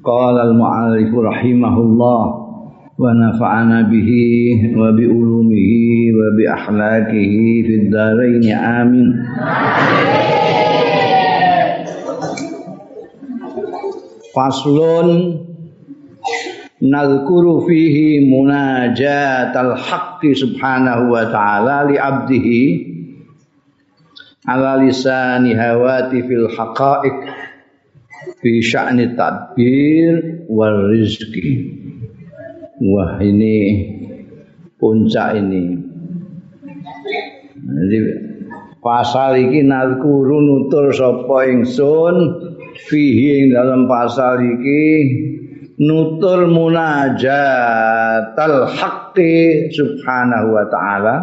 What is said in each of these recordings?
Qala al-mu'allif rahimahullah wa nafa'ana bihi wa bi ulumihi wa bi akhlaqihi fid dharain amin. Faslun nadhkuru fihi munajatal haqqi subhanahu wa ta'ala li 'abdihi ala lisani hawati fil haqa'iq fi sya'ni tadbir wal rizki wah ini puncak ini. Jadi pasal iki nalkuru nutur sapa ingsun fihi ing dalam pasal iki nutur munajatal haqqi subhanahu wa ta'ala.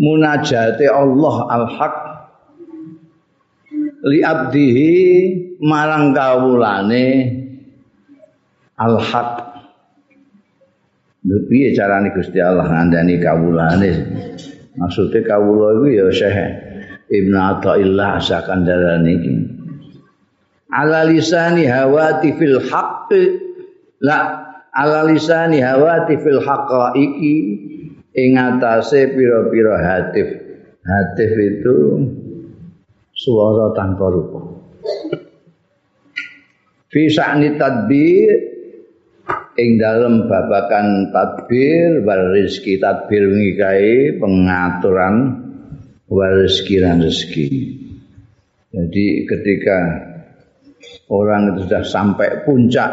Munajate Allah al-haq li abdihi marang kawulane al-haq piye carane Gusti Allah ngandani kawulane? Maksudnya kawula iku ya Syekh Ibnu Athaillah Sakandaran iki. Ala lisani hawati fil haqq. La ala lisani hawati fil haqaiqi. Ing atase pira-pira hatif. Hatif itu suara tanpa rupa. Fi sa'ni tadbir ing dalam babakan tadbir wal rizki tadbir ngikai pengaturan wal rizki dan rezeki. Jadi ketika orang itu sudah sampai puncak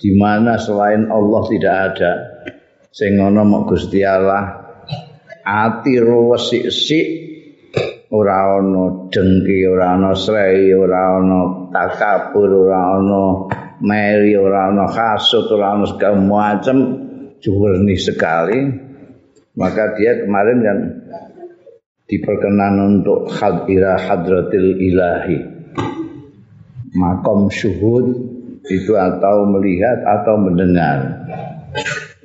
di mana selain Allah tidak ada sing ana mok Gusti Allah ati resik-sik ora ana dengki ora ana srei ora ana takabur ora ana meri ora ana hasud ora ana segala macam jurni sekali. Maka dia kemarin kan diperkenan untuk hadira hadratil ilahi. Makom syuhud itu atau melihat atau mendengar.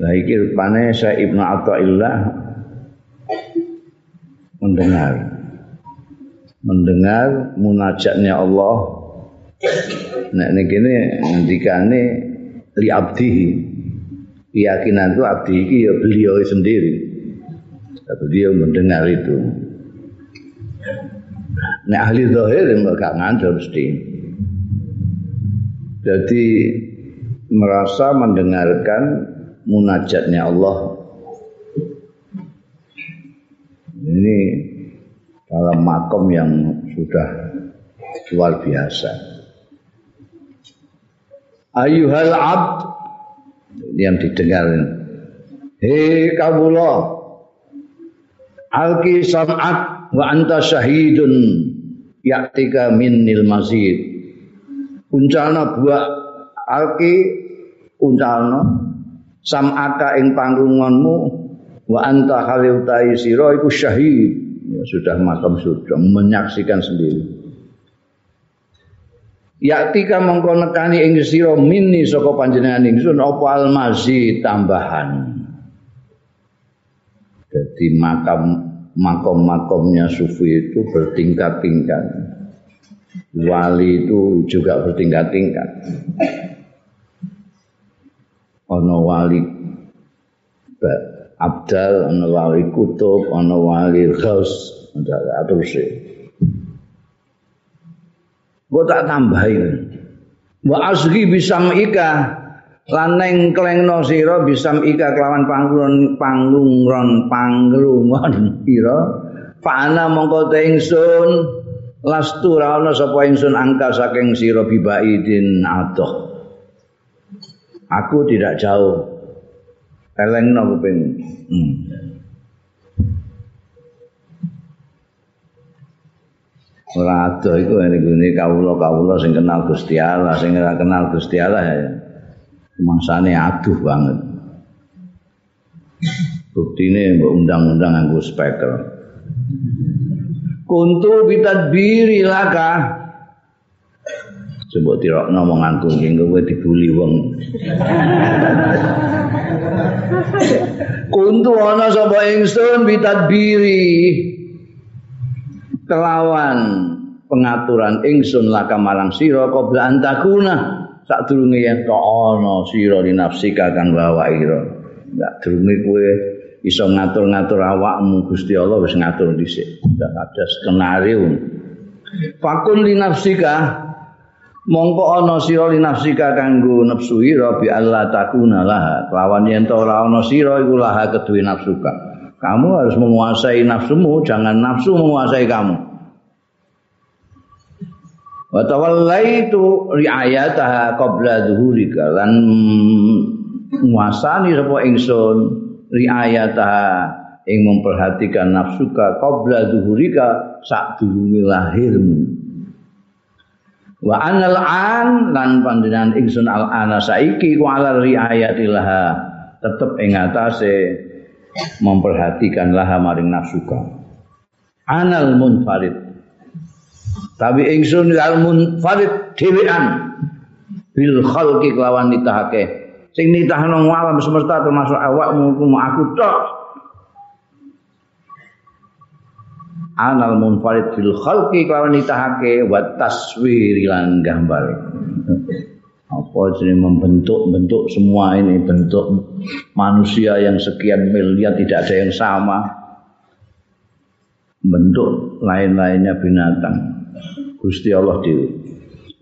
Nah ini rupanya saya Ibnu Atta'illah mendengar mendengar munajatnya Allah. Nek nek kene ngendikane li abdihi. Keyakinan itu abdi iki ya beliau sendiri. Beliau mendengar itu. Nek ahli zahir enggak ngandel mesti. Jadi merasa mendengarkan munajatnya Allah. Ini dalam makom yang sudah luar biasa. Ayuhal abd yang didengar. Hei kawula alki sam'at wa anta syahidun yaktika minnil mazid. Uncalna buak alki uncalna sam'aka ing panggunganmu wa anta khaliutai sira iku syahid ya, sudah makam sudah menyaksikan sendiri Yaktika mengko nekani ing sira mini saka panjenengan ingsun apa almazi tambahan. Jadi makam makom-makomnya sufi itu bertingkat-tingkat. Wali itu juga bertingkat-tingkat. Ono wali abdal, ono wali kutub, ono wali ghaus, terus Gue tak tambahin. Wa asri bisam ika laneng klengno sira bisam ika kelawan panglung panglungron panglungon ira fa ana mongko ingsun lastu ra ana sapa ingsun angka saking sira bibaidin adoh. Aku tidak jauh elengno kuping hmm. ora ado iku ngene kawula-kawula sing kenal Gusti Allah, sing ora kenal Gusti Allah ya. Mangsane aduh banget. Buktine mbok undang-undang nganggo speaker. Kuntu bitadbiri laka. Coba tirok ngomonganku iki kowe dibuli wong. Kuntu ana sapa ingsun bitadbiri kelawan pengaturan ingsun laka marang sira qabla antakuna sadurunge yen to ana sira linafsika kang bawa ira. Ndak durunge kowe iso ngatur-ngatur awakmu Gusti Allah wis ngatur dhisik. Ndak ada skenario. Fakun li nafsika mongko ana sira li nafsika kanggo nafsu ira bi Allah takuna lah. Lawan yen to ora ana sira iku lah keduwe nafsuka. Kamu harus menguasai nafsumu, jangan nafsu menguasai kamu. Wa tawallaitu riayataha qabla dhuhurika lan nguasani sapa ingsun riayata ing memperhatikan nafsuka qabla zuhurika sak durunge lahirmu wa anal an lan panjenengan ingsun al ana saiki ku ala riayatillah. Tetep ing atase memperhatikan laha maring nafsuka anal munfarid. Tapi ingsun al munfarid dhewean. Bil khalqi kelawan nitahake. Sing nitahno alam semesta termasuk awakmu aku tok anal munfarid fil khalqi kelawan nitahake wa taswiri lan gambar. Apa jenis membentuk-bentuk semua ini bentuk manusia yang sekian miliar tidak ada yang sama. Bentuk lain-lainnya binatang. Gusti Allah di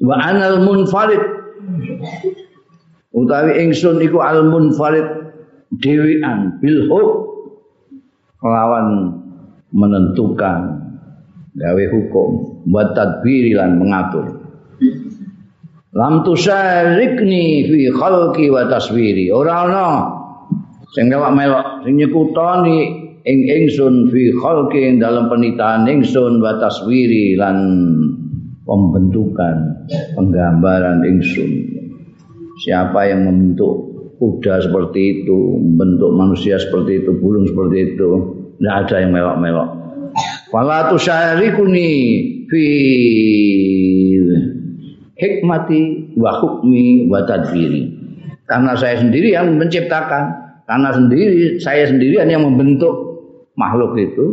wa anal munfarid. Utawi ingsun iku al munfarid dhewean bil lawan menentukan gawe hukum buat tadbiri lan mengatur. Lam tusarikni fi khalqi wa taswiri. Ora ana sing lewat melok sing nyekutoni ing ingsun fi khalqi ing dalam penitaan ingsun wa taswiri lan pembentukan penggambaran ingsun. Siapa yang membentuk kuda seperti itu, membentuk manusia seperti itu, burung seperti itu, tidak ada yang melok-melok. Fala tusyarikuni fi hikmati wa hukmi wa tadbiri. Karena saya sendiri yang menciptakan, karena sendiri saya sendirian yang membentuk makhluk itu,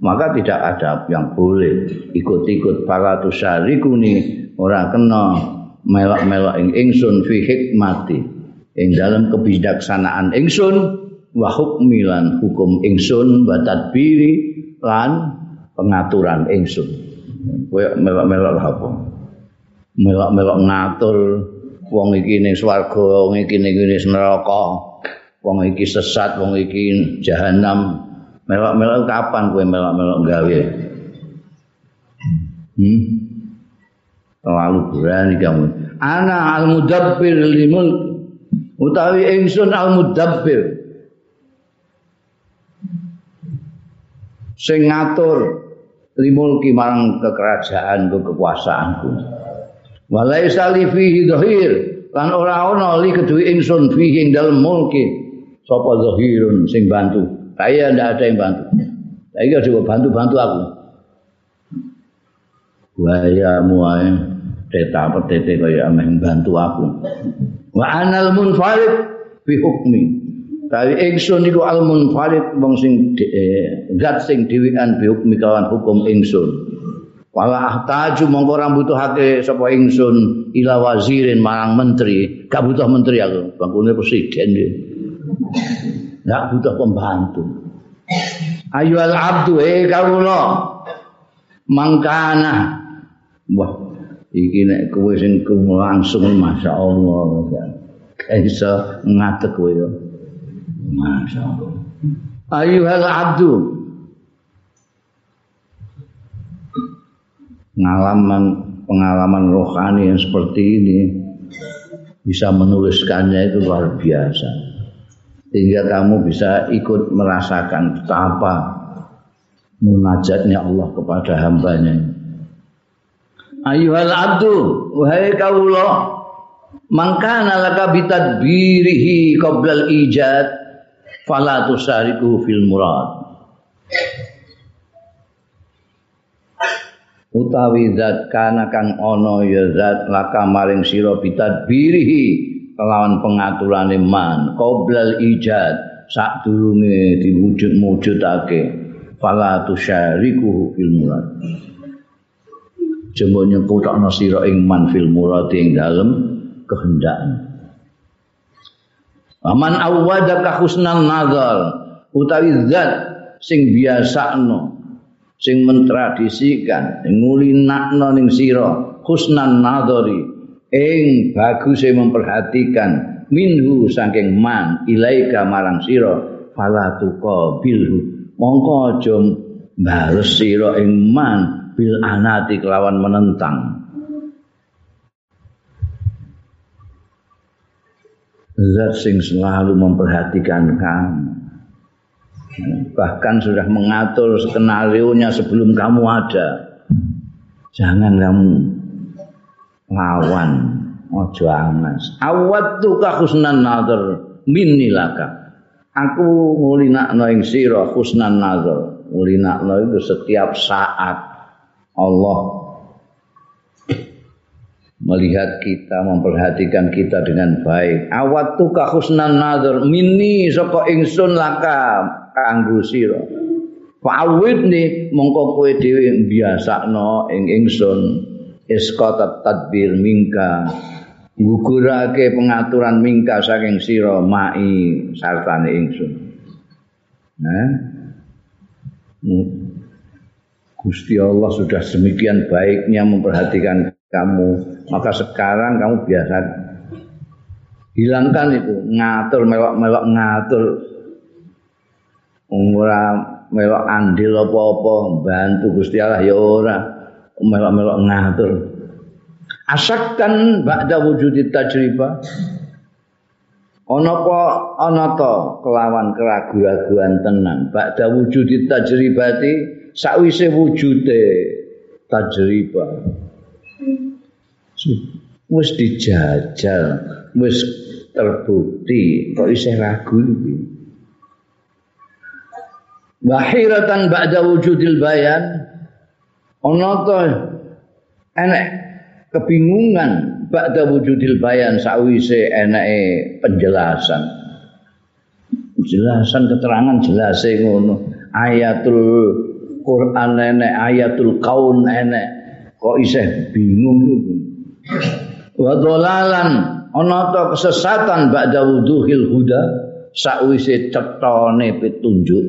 maka tidak ada yang boleh ikut-ikut fala tusyarikuni orang kena melok-melok ing ingsun fi hikmati ing dalam kebijaksanaan ingsun wa hukmi lan hukum ingsun wa tadbiri lan pengaturan ingsun. Kowe melok-melok apa? Melok-melok ngatur wong iki ning swarga wong iki ning neraka wong iki sesat wong iki jahanam. Melok-melok kapan kowe melok-melok gawe? Hmm? Terlalu berani kamu. Ana al mudabbir limun utawi ingsun al mudabbir sing ngatur limulki marang kekerajaan ke kekuasaanku. Walai sali fihi dhahir lan ora ana li kedue ingsun fihi dalem mulki. Sapa zahirun sing bantu? Saya ndak ada yang bantu. Saya coba bantu-bantu aku. Waya muae teta petete kaya ameh bantu aku. Wa anal munfarid bi hukmi. Tapi ingsun iku al munfarid wong sing eh, zat sing dhewean bi hukmi kawan hukum ingsun. Wala ahtaju mongko ora butuhake sapa ingsun ila wazirin marang menteri, gak butuh menteri aku, bangkune presiden dia. Gak butuh pembantu. Ayu al abdu eh kawula mangkana wah iki nek kowe sing langsung masyaallah gak iso ngadeg kowe yo masyaallah ayyuhal abdu. Pengalaman pengalaman rohani yang seperti ini bisa menuliskannya itu luar biasa. Sehingga kamu bisa ikut merasakan betapa munajatnya Allah kepada hambanya. Ayuhal abdu wahai kawula mangkana laka bitadbirihi qabla al-ijad fala tusariku fil murad. Utawi zat kana kang ana ya zat laka maring sira bitadbirihi kelawan pengaturane man. Qoblal ijad sadurunge diwujud-wujudake. Fala tusyariku fil murad. Jembo nyekutokno sira ing man fil murad ing dalem kehendak Aman awwadaka husnal nazar utawi zat sing biasakno sing mentradisikan ngulinakno ning sira husnan nadhari ing baguse memperhatikan minhu saking man ilaika marang sira fala tuqabilhu mongko aja bales sira ing man bil anati kelawan menentang zat sing selalu memperhatikan kamu. Bahkan sudah mengatur skenario nya sebelum kamu ada. Jangan kamu lawan. Ojo amas. Awattu ka husnan nazar. Minni laka. Aku ngulinakno ing sira husnan nazar. Ngulinakno itu setiap saat. Allah melihat kita memperhatikan kita dengan baik. Awattu ka husnan nazar minni saka ingsun laka kanggo sira. Fa'awidni mongko kowe dhewe biasakno ing ingsun. Iskata tadbir mingka ngugurake pengaturan mingka saking sira mai sartane ingsun. Nah Gusti Allah sudah semikian baiknya memperhatikan kamu. Maka sekarang kamu biasa hilangkan itu. Ngatur melok-melok ngatur. Ora melok andil apa-apa bantu Gusti Allah ya ora. Melok-melok ngatur. Asakkan ba'da wujudit tajriba ana apa ana to kelawan keraguan-raguan tenan. Ba'da wujudit tajribati sakwise wujude tajriba wis dijajal wis terbukti kok isih ragu iki? Wahiratan ba'da wujudil bayan ana to enek kebingungan ba'da wujudil bayan sawise enake penjelasan. Penjelasan keterangan jelas ngono. Ayatul Quran enek ayatul kaun enek kok isih bingung wa dolalan ana to kesesatan ba'da wuduhil huda sakwise cetone petunjuk.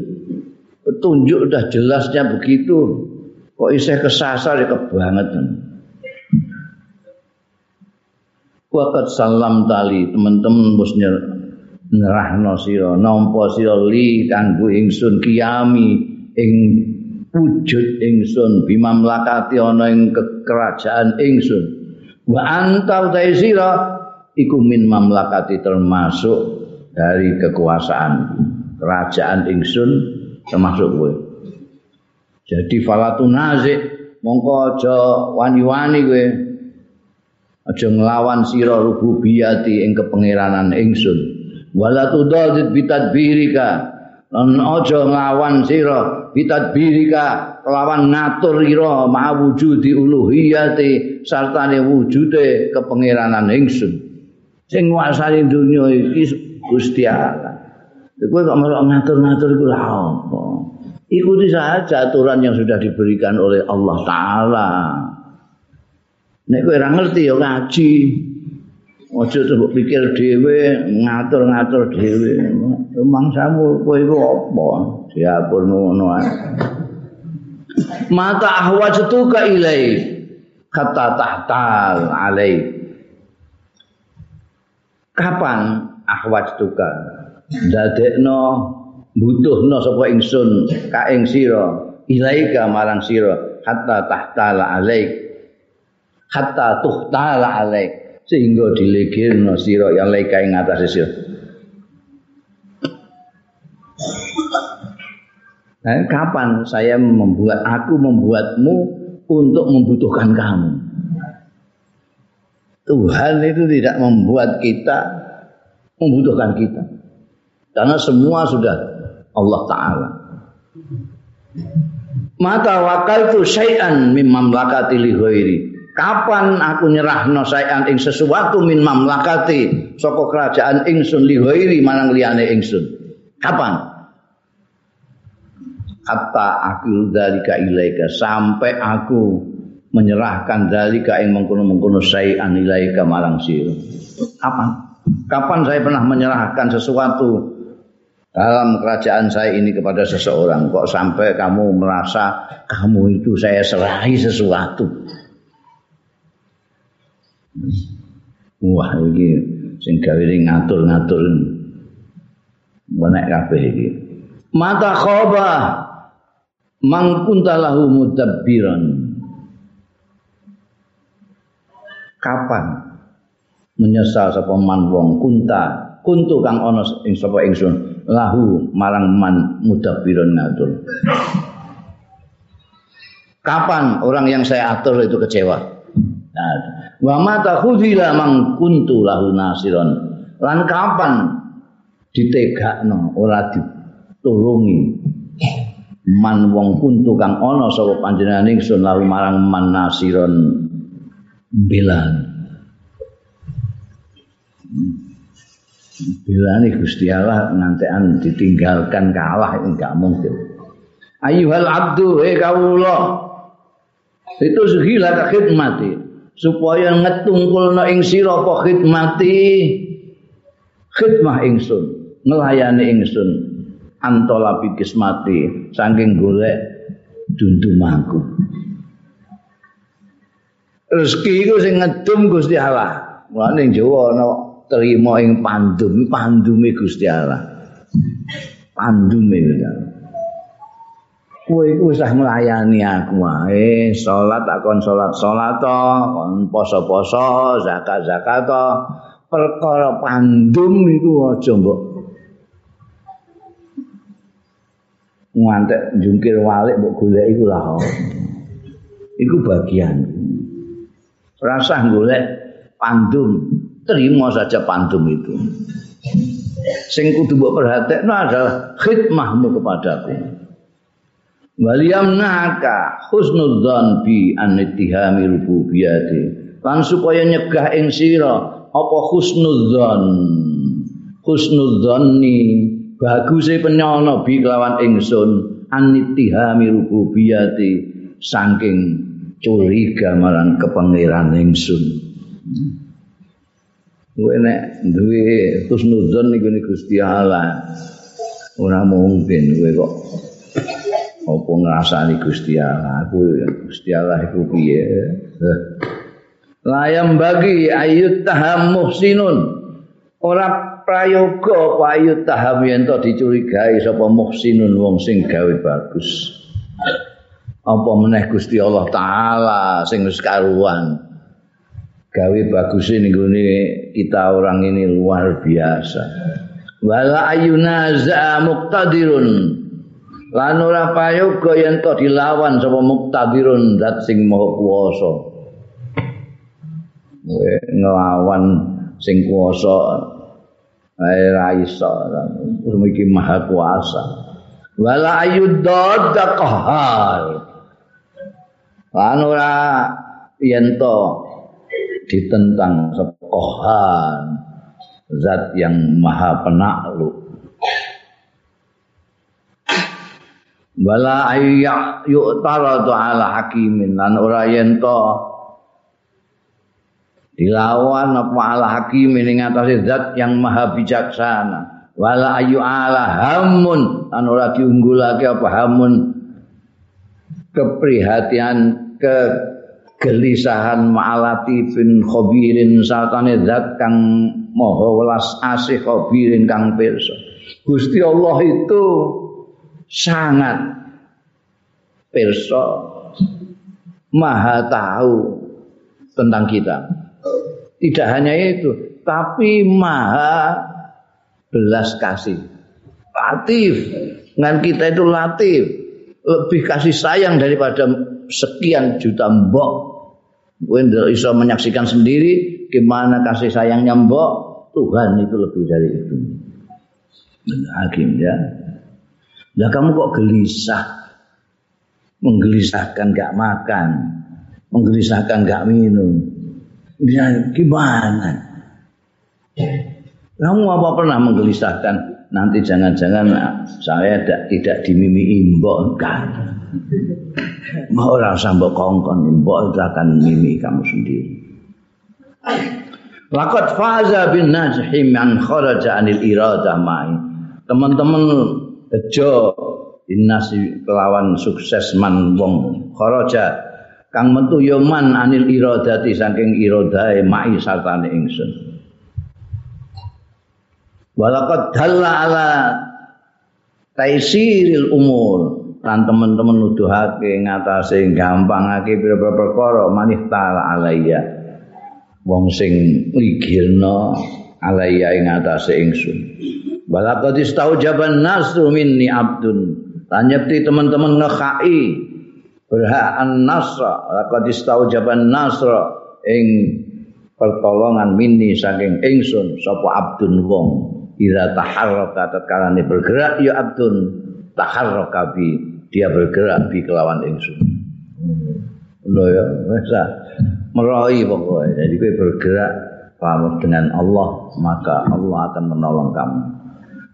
Petunjuk udah jelasnya begitu. Kok isih kesasar ya kebangetan. Wakat salam tali teman-teman bos nyerahno sira nampa sira li kanggo ingsun kiami ing wujud ingsun bimamlakati ana ing kerajaan ingsun wa anta utai sira iku min mamlakati termasuk dari kekuasaan kerajaan ingsun termasuk kowe. Jadi falatu nazik mongko aja wani-wani kowe. Aja nglawan sira rububiyati ing kepangeranan ingsun. Wala tudadzid bitadbirika. Lan aja nglawan sira bitadbirika kelawan ngatur ira ma'wujudi uluhiyati sartane wujude kepangeranan ingsun. Sing nguasani dunya iki Gusti Allah. Kowe kok malah ngatur-ngatur iku lha apa? Ikuti saja aturan yang sudah diberikan oleh Allah taala. Nek kowe ora ngerti ya ngaji. Aja terus pikir dhewe ngatur-ngatur dhewe. Mangsamu kowe iku apa? Diatur ngono. Mata ahwajtuka ilai kata tahtal alai. Kapan ahwajtuka? dadekno butuhno sapa ingsun ka ing sira ilaika marang sira hatta tahtala alaik hatta tuhtala alaik sehingga dilegirno sira yang laika ing atas sira Nah, kapan saya membuat aku membuatmu untuk membutuhkan kamu? Tuhan itu tidak membuat kita membutuhkan kita. Karena semua sudah Allah Ta'ala. Mata wakal itu syai'an min mamlakati li. Kapan aku nyerahno syai'an ing sesuatu min mamlakati saka kerajaan ingsun li ghairi marang liyane ingsun. Kapan? Hatta aku dalika ilaika. Sampai aku menyerahkan dalika ing mengkono-mengkono syai'an ilaika marang sira. Kapan? Kapan saya pernah menyerahkan sesuatu dalam kerajaan saya ini kepada seseorang? Kok sampai kamu merasa kamu itu saya serahi sesuatu? Wah ini sing gawe ngatur-ngatur. Menek kabeh iki. Mata khoba mangkuntalahu mudabbiran kapan menyesal sapa man wong kunta kuntu kang ana ing sapa ingsun lahu marang man mudabbirun ngatur. Kapan orang yang saya atur itu kecewa? Nah, wa mata khudila mang kuntu lahu nasiron. Lan kapan ditegakno ora ditulungi man wong kuntu kang ana sapa panjenengan ingsun lahu marang man nasiron belan. Bilani Gusti Allah ngantean ditinggalkan kalah enggak mungkin. Ayuhal abdu eh kawula. Itu segila ka khidmati supaya ngetungkulna ing sira apa khidmati khidmah ingsun nglayani ingsun antola kismati saking golek dundumaku rezeki iku sing ngedum Gusti Allah. Mulane Jawa ana terima ing pandum pandume Gusti Allah. Pandume kowe iku wis nglayani aku wae salat akon salat salat to kon poso-poso zakat-zakat to. Perkara pandum iku aja mbok ngantek jungkir walik mbok golek iku lah iku bagian rasa golek pandum terima saja pantun itu. Sing kudu mbok perhatekno adalah khidmahmu kepadaku. Waliyam naka husnudzan bi anittihami rububiyati. Lan supaya nyegah ing sira apa husnudzan. Husnudzanni baguse penyono bi kelawan ingsun anittihami rububiyati saking curiga marang kepangeran ingsun. Kowe nek duwe husnudzon niku Gusti Allah. Ora mungkin kowe kok apa ngrasani Gusti Allah. Aku Gusti Allah iku piye? Layam bagi ayut taham muhsinun. Ora prayoga apa ayut taham yen to dicurigai sapa muhsinun wong sing gawe bagus. Apa meneh Gusti Allah taala sing wis karuan. gawe bagus ini kita orang ini luar biasa wala ayuna za muqtadirun lan ora payoga yen to dilawan sapa muqtadirun zat sing maha kuwasa nglawan sing kuwasa ae ra iso. Iki maha kuasa. Wala ayudad qahar. Lan ora yen to ditentang sekohan zat yang maha penakluk. Wala ayya yu'taradu ala hakimin. Lan ora yen to dilawan apa ala hakimin ing atase zat yang maha bijaksana. Wala ayu ala hamun. Lan ora diunggulake apa hamun? Keprihatian ke gelisahan ma'alati bin khobirin. Satane zat kang moho welas asih khobirin kang pirsa. Gusti Allah itu sangat pirsa. Maha tahu tentang kita tidak hanya itu tapi maha belas kasih. Latif. Dengan kita itu latif. Lebih kasih sayang daripada sekian juta mbok. Kowe iso menyaksikan sendiri gimana kasih sayangnya mbok. Tuhan itu lebih dari itu. Hakim ya. Lah kamu kok gelisah? Menggelisahkan gak makan. Menggelisahkan gak minum ya, gimana? Kamu apa pernah menggelisahkan? Nanti jangan-jangan saya tidak, dimimi imbok kan mau rasa mbok kongkon imbok itu akan mimi kamu sendiri. Laqad faza bin najhi man kharaja anil iradah mai. Teman-teman bejo dinasi kelawan sukses man wong kharaja kang metu ya man anil iradati saking iradahe mai sartane ingsun. Walaqad dalla ala taisiril umur. Lan teman-teman nuduhake ngatasé gampangake pira-pira perkara manih ta'ala alayya wong sing ligirna alaiya ing atase ingsun. Balaqad jaban nasru minni abdun. Tanyepti teman-teman ngekai berhak an nasra laqad jaban nasra ing pertolongan minni saking ingsun sapa abdun wong ira taharraka tatkala bergerak ya abdun taharraka bi dia bergerak bi kelawan ingsun lho ya wis merohi pokoknya. Jadi gue bergerak pamit dengan Allah, maka Allah akan menolong kamu.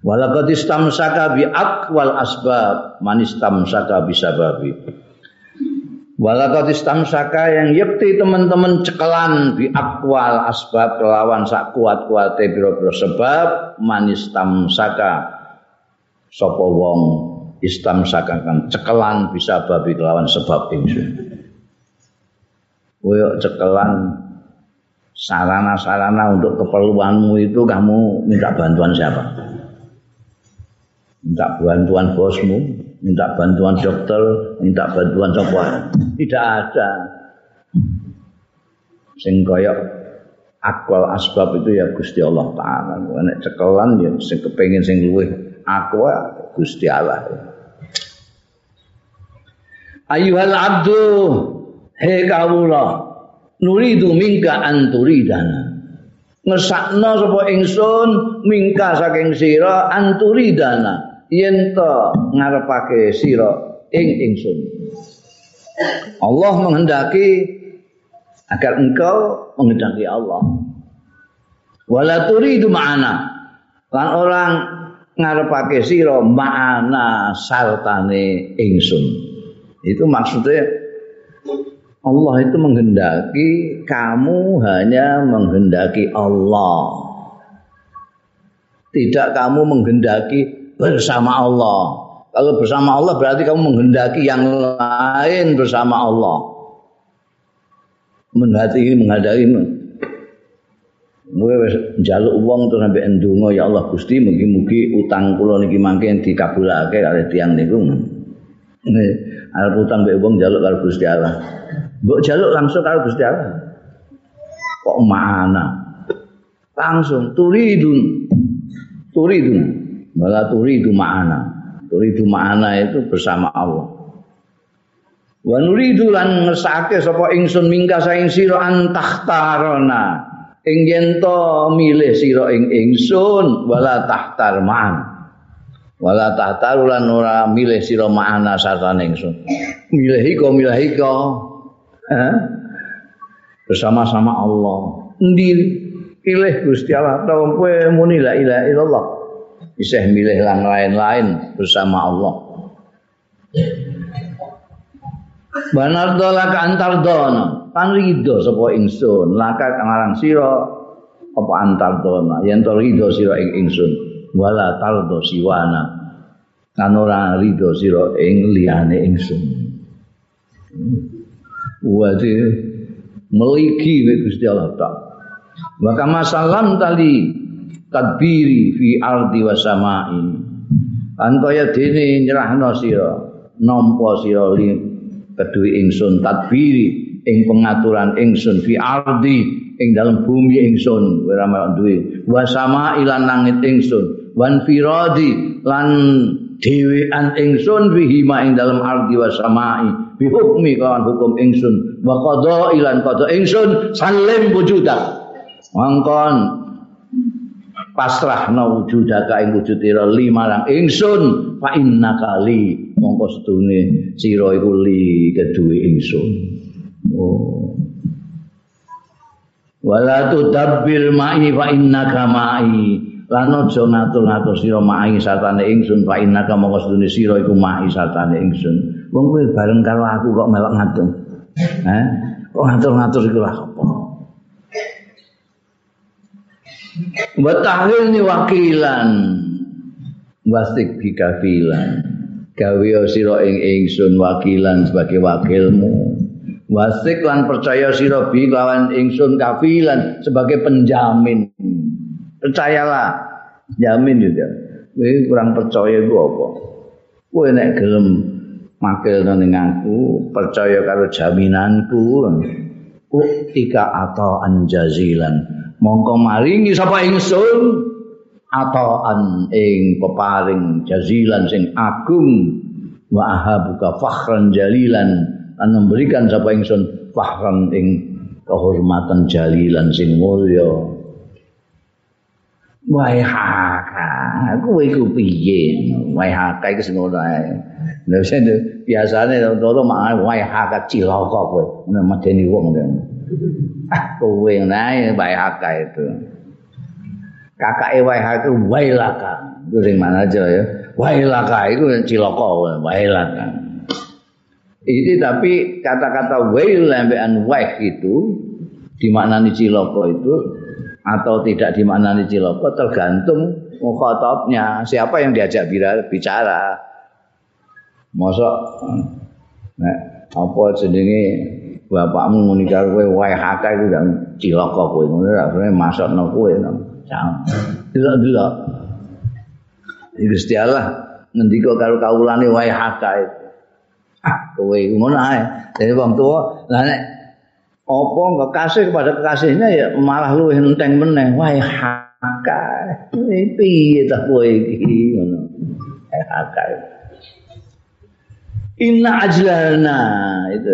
Walaqad istamsaka bi aqwal asbab, istamsaka bi Walaqad istamsaka yang yekti teman-teman cekelan bi aqwal asbab kelawan sak kuat-kuate pira-pira sebab man istamsaka sapa wong istamsaka kan cekelan bisa babi kelawan sebab ingsun. koyok cekelan sarana-sarana untuk keperluanmu itu kamu minta bantuan siapa? Minta bantuan bosmu, minta bantuan dokter, minta bantuan siapa? Tidak ada. Sing koyok akwal asbab itu ya Gusti Allah Taala. Nek cekelan ya sing kepengin sing luwih akwa Gusti Allah. Ayuhal abdu Hei kawula nuridu mingka anturidana ngesakno sapa ingsun mingka saking sira anturidana yen to ngarepake sira ing ingsun. Allah menghendaki agar engkau menghendaki Allah. Wala turidu ma'ana. Lan orang ngarepake sira ma'ana sartane ingsun. Itu maksudnya Allah itu menghendaki kamu hanya menghendaki Allah. Tidak kamu menghendaki bersama Allah. Kalau bersama Allah berarti kamu menghendaki yang lain bersama Allah. Menghati menghadiri Mulai wis njaluk wong terus sampai ndonga ya Allah Gusti mugi-mugi utang kula niki mangke dikabulake kalih tiyang niku. Arep utang mbek wong njaluk karo Gusti Allah. Mbok jaluk langsung karo Gusti Allah. Kok mana? Langsung turidun. Turidun. Malah turidu ma'ana. Turidu ma'ana itu bersama Allah. Wa nuridu lan ngersake sapa ingsun mingka saing sira antahtarona. Ing yen milih sira ing ingsun wala tahtar ma'an. Wala tahtar lan ora milih sira ma'ana sartane ingsun. Milih iko milih bersama-sama Allah. Endi pilih Gusti Allah ta kowe muni la ilaha illallah. Bisa milih yang lain-lain bersama Allah. Banar dola ka antar dona, kan rido sapa ingsun, laka kamarang sira apa antar dona, yen to rido sira ing ingsun, wala tardo siwana. Kan ora rido sira ing liyane ingsun. Wadi meliki Gusti Allah ta. Wa kama salam tali tadbiri fi ardi wa samai. Antaya dene nyerahno sira nampa sira li kedue ingsun tadbiri ing pengaturan ingsun fi ardi ing dalam bumi ingsun. Ora duwe. Wa samai lan langit ingsun. Wan firadi lan dhewean ingsun fihi ma ing dalam ardi wa samai. Bi hukmi kawan hukum ingsun. Wa qada ilan qada ingsun. Salim wujuda mongkon pasrahna wujudaka ing wujud ira limarang ingsun fa innaka li. Mongko sedune sira iku li keduwe ingsun. Oh. Wala tudabbir ma'i fa innaka ma'i. Lan aja ngatur-ngatur sira ma'i satane ingsun fa innaka mongko sedune sira iku ma'i satane ingsun. Wong kowe bareng karo aku kok melok ngatur. Eh kok ngatur-ngatur iku lah apa Wa tahlil wakilan. Wasik bikafilan gawe sira ing ingsun wakilan sebagai wakilmu. Wasik lan percaya sira bi lawan ingsun kafilan sebagai penjamin. Percayalah. Jamin juga. Kowe kurang percaya ku apa? Kowe nek gelem makil ning aku percaya karo jaminanku. Uktika atau anjazilan mongko maringi sapa ingsun ataan ing peparing jazilan sing agung wa ahabuka fakhran jalilan lan memberikan sapa ingsun fakhran ing kehormatan jalilan sing mulya Wahai haka, kowe iku piye? Wahai haka iku sing ngono ae. Lha biasane to mak wahai haka cilaka kowe. Medeni wong ah kowe nae WHK itu. Kakak WHK itu wailaka. Itu sing mana aja ya. Wailaka itu ciloko wailaka. Ini tapi kata-kata wail lambean waih itu dimaknani ciloko itu atau tidak dimaknani ciloko tergantung mukhatabnya. Siapa yang diajak bicara? Mosok nah, apa jenenge bapakmu muni karo kowe wae hakah iku gak cilaka kowe. Ngono ra sebenarnya masakno kowe delok-delok Gusti Allah ngendika karo kawulane wae hakah ah kowe ngono ae. Dadi wong tuwa lah nek apa kekasih kepada kekasihnya ya malah luwih enteng meneh. Wae hakah piye ta kowe iki? Ngono. Hakah Inna ajlalna itu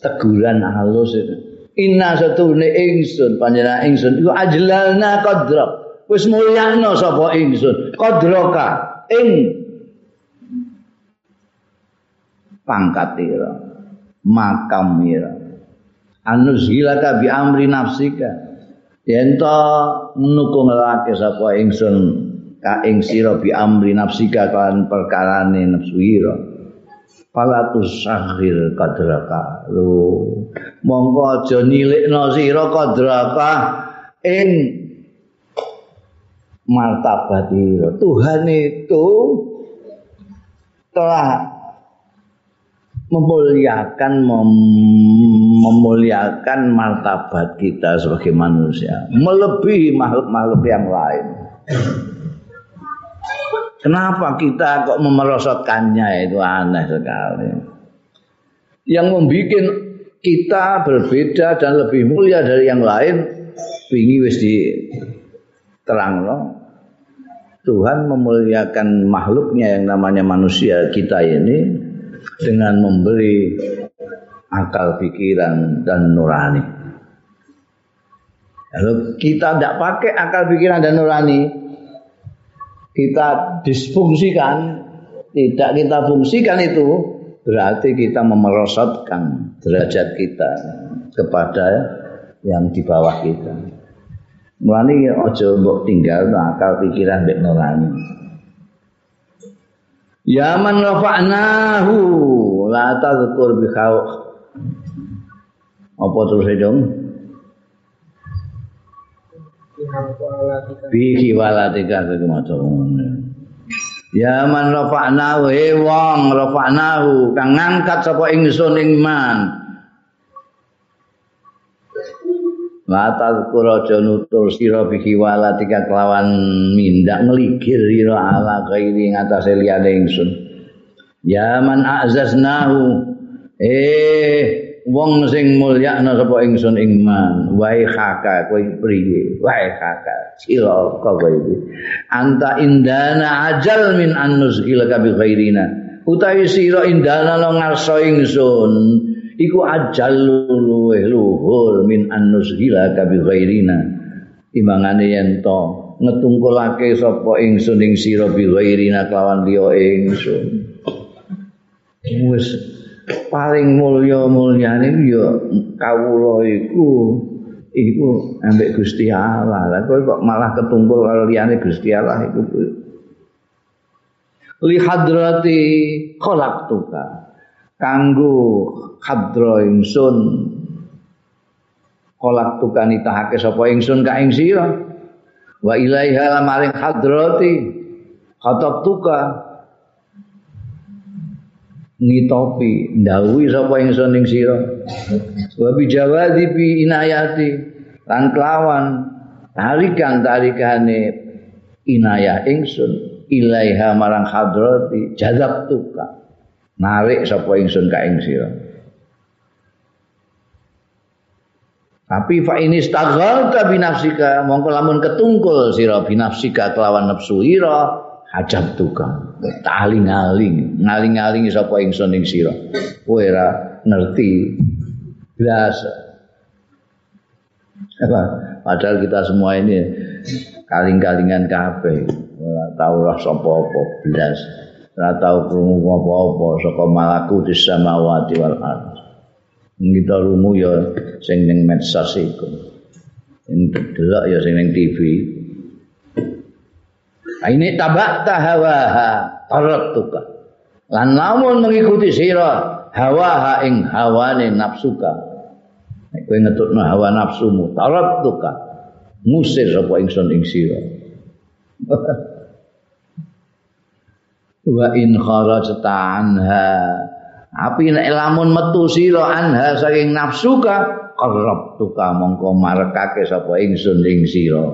teguran halus itu. Inna satune ingsun panjenengan ingsun iku ajlalna qadra. Wis mulyakno sapa ingsun qadraka ing pangkat ira makam ira. Anus hilaka bi amri nafsika. Yen to nukung lake sapa ingsun ka ing sira bi amri nafsika kan perkarane nafsu ira. Palatus sahir kadraka. Lu monggo aja nilikno sira kadraka ing martabat Tuhan itu telah memuliakan mem memuliakan martabat kita sebagai manusia melebihi makhluk-makhluk yang lain Kenapa kita kok memerosotkannya itu aneh sekali. Yang membuat kita berbeda dan lebih mulia dari yang lain, ini wis di no. Tuhan memuliakan makhluknya yang namanya manusia kita ini dengan memberi akal pikiran dan nurani. Kalau kita tidak pakai akal pikiran dan nurani, kita disfungsikan, tidak kita fungsikan itu, berarti kita memerosotkan derajat kita kepada yang di bawah kita. Mulane aja mbok tinggal akal pikiran mbek nurani. Ya man rafa'nahu la tadhkur bi Apa terus dong? Bihi walatika iku maca Ya man rafa'nahu he wong rafa'nahu kang ngangkat sapa ingsun ing man Mata kura aja nutur sira bihi walatika kelawan mindak ngeligir ira ala kairi ngatasé liyane ingsun. Ya man a'zaznahu eh wong sing mulyakna sapa ingsun ing man wae khaka kowe priye? Wae khaka cilaka kowe iki. Anta indana ajal min annus ila bi ghairina. Utawi sira indana lo ngarsa ingsun iku ajal luweh luhur min annusgila kabi ghairina. Timbangane yen to ngetungkulake sapa ingsun ing sira bi ghairina kelawan liya ingsun. Wis paling mulya mulyane ya kawula iku iku ambek Gusti Allah. Lah kok malah ketungkul karo liyane Gusti Allah iku li hadrati khalaqtuka kanggo hadra ingsun. Khalaqtuka nitahake sapa ingsun ka ing sira? Wa ilaiha maring hadrati ngitopi ndawuhi sapa ingsun ing sira? Wa bi inayati lan kelawan tarikan tarikane inayah ingsun ilaiha marang hadrati jazab tuka narik sapa ingsun ka ing sira. Tapi fa ini staghalta binafsika mongko lamun ketungkul sira binafsika kelawan nafsu ira hajab tuka taling-aling. Ngaling-aling sapa ingsun ing sira? Kowe ora ngerti blas. Apa? Padahal kita semua ini kaling-kalingan kabeh. Ora tau roh sapa apa blas. Ora tau krungu apa-apa saka malaku di samawati wal ardh. Kita rungu ya sing ning medsos iku. Sing delok ya sing ning TV ini tabak tahawaha taraktuka lan lamun mengikuti sira hawaha ing hawane nafsuka. Kowe ngetutno hawa nafsumu taraktuka musir sapa ingsun ing sira wa in kharajta anha. Api nek lamun metu sira anha saking nafsuka qarrabtuka mongko marekake sapa ingsun ing sira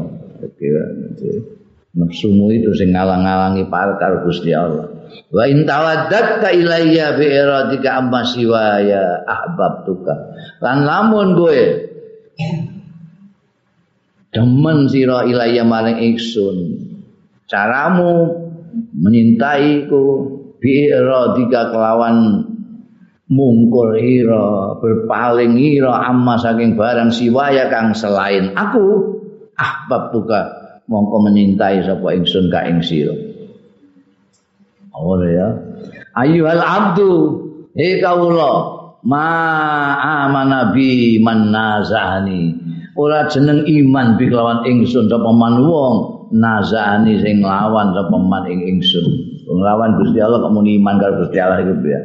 nafsumu itu sing ngalang-alangi karo Gusti Allah. Wa in tawaddatta ilayya bi iradika amma siwaya ahbabtuka. Lan lamun kowe demen sira ilayya maring ingsun caramu menyintaiku bi iradika kelawan mungkul ira berpaling ira amma saking barang siwaya kang selain aku ahbabtuka mongko menyintai sapa ingsun ka ing sira. Ora ya. Ayyuhal abdu, he kawula, ma amana bi man nazani. Ora jeneng iman bi kelawan ingsun sapa man wong nazani sing lawan sapa man ing ingsun. Nglawan Gusti Allah kok muni iman karo Gusti Allah iku ya.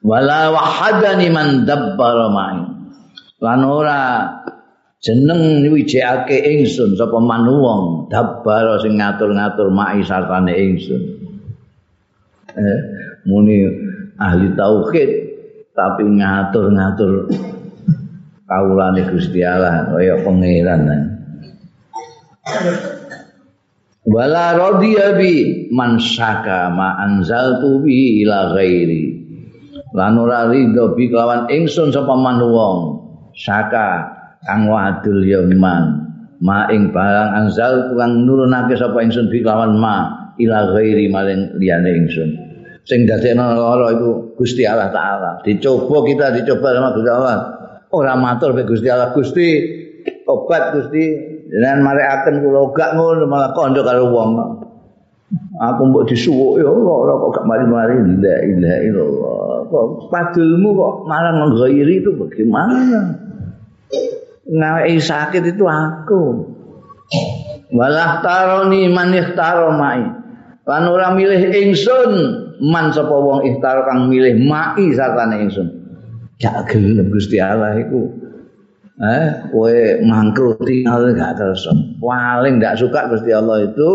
Wala wahadani man dabbara ma'i. Lan ora jeneng wijekake ingsun sapa manuwong dabbar sing ngatur-ngatur mai sartane ingsun. Eh muni ahli tauhid tapi ngatur-ngatur kawulane Gusti Allah kaya pangeran. Wala radiya bi man syaka ma anzaltu bi ila ghairi. Lan ora ridho bi kelawan ingsun sapa manuwong syaka kang wadul ya man. Ma ing barang anzal kang nurunake sapa ingsun bi lawan ma ila ghairi maring liyane ingsun. Sing dadekno lara iku Gusti Allah taala. Dicoba kita dicoba sama Gusti Allah. Ora matur be Gusti Allah. Gusti obat Gusti. Jenengan marekaken kula gak ngono malah kandha karo wong. Aku mbok disuwuk ya Allah ora kok gak mari-mari. La ilaha illallah. Kok padulmu kok marang ghairi itu bagaimana ngawai sakit itu aku. Walah taroni man ikhtaro mai. Lan ora milih ingsun man sapa wong ikhtar kang milih mai satane ingsun. Gak gelem Gusti Allah iku. Eh kowe mangkruti gak terus paling gak suka Gusti Allah itu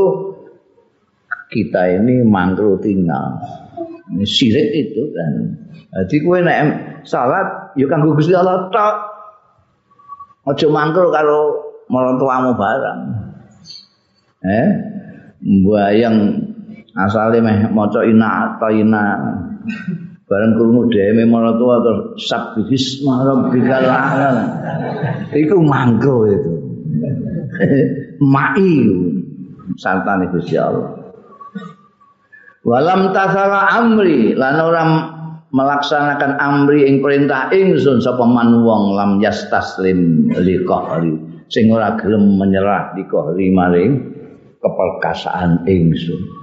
kita ini mangkruti ini sirik itu kan. Jadi kowe nek salat yo kanggo Gusti Allah tok Aja mangkel karo marantuamu barang. Eh, mbayang asale meh maca ina ta ina. Bareng krungu dhewe marantua terus sabbihis rabbikal a'la. Iku mangkel itu. Mai santane Gusti Allah. Walam tasala amri lan ora melaksanakan amri ing perintah ingsun sapa man wong lam yastaslim li qahri sing ora gelem menyerah di qahri maring keperkasaan ingsun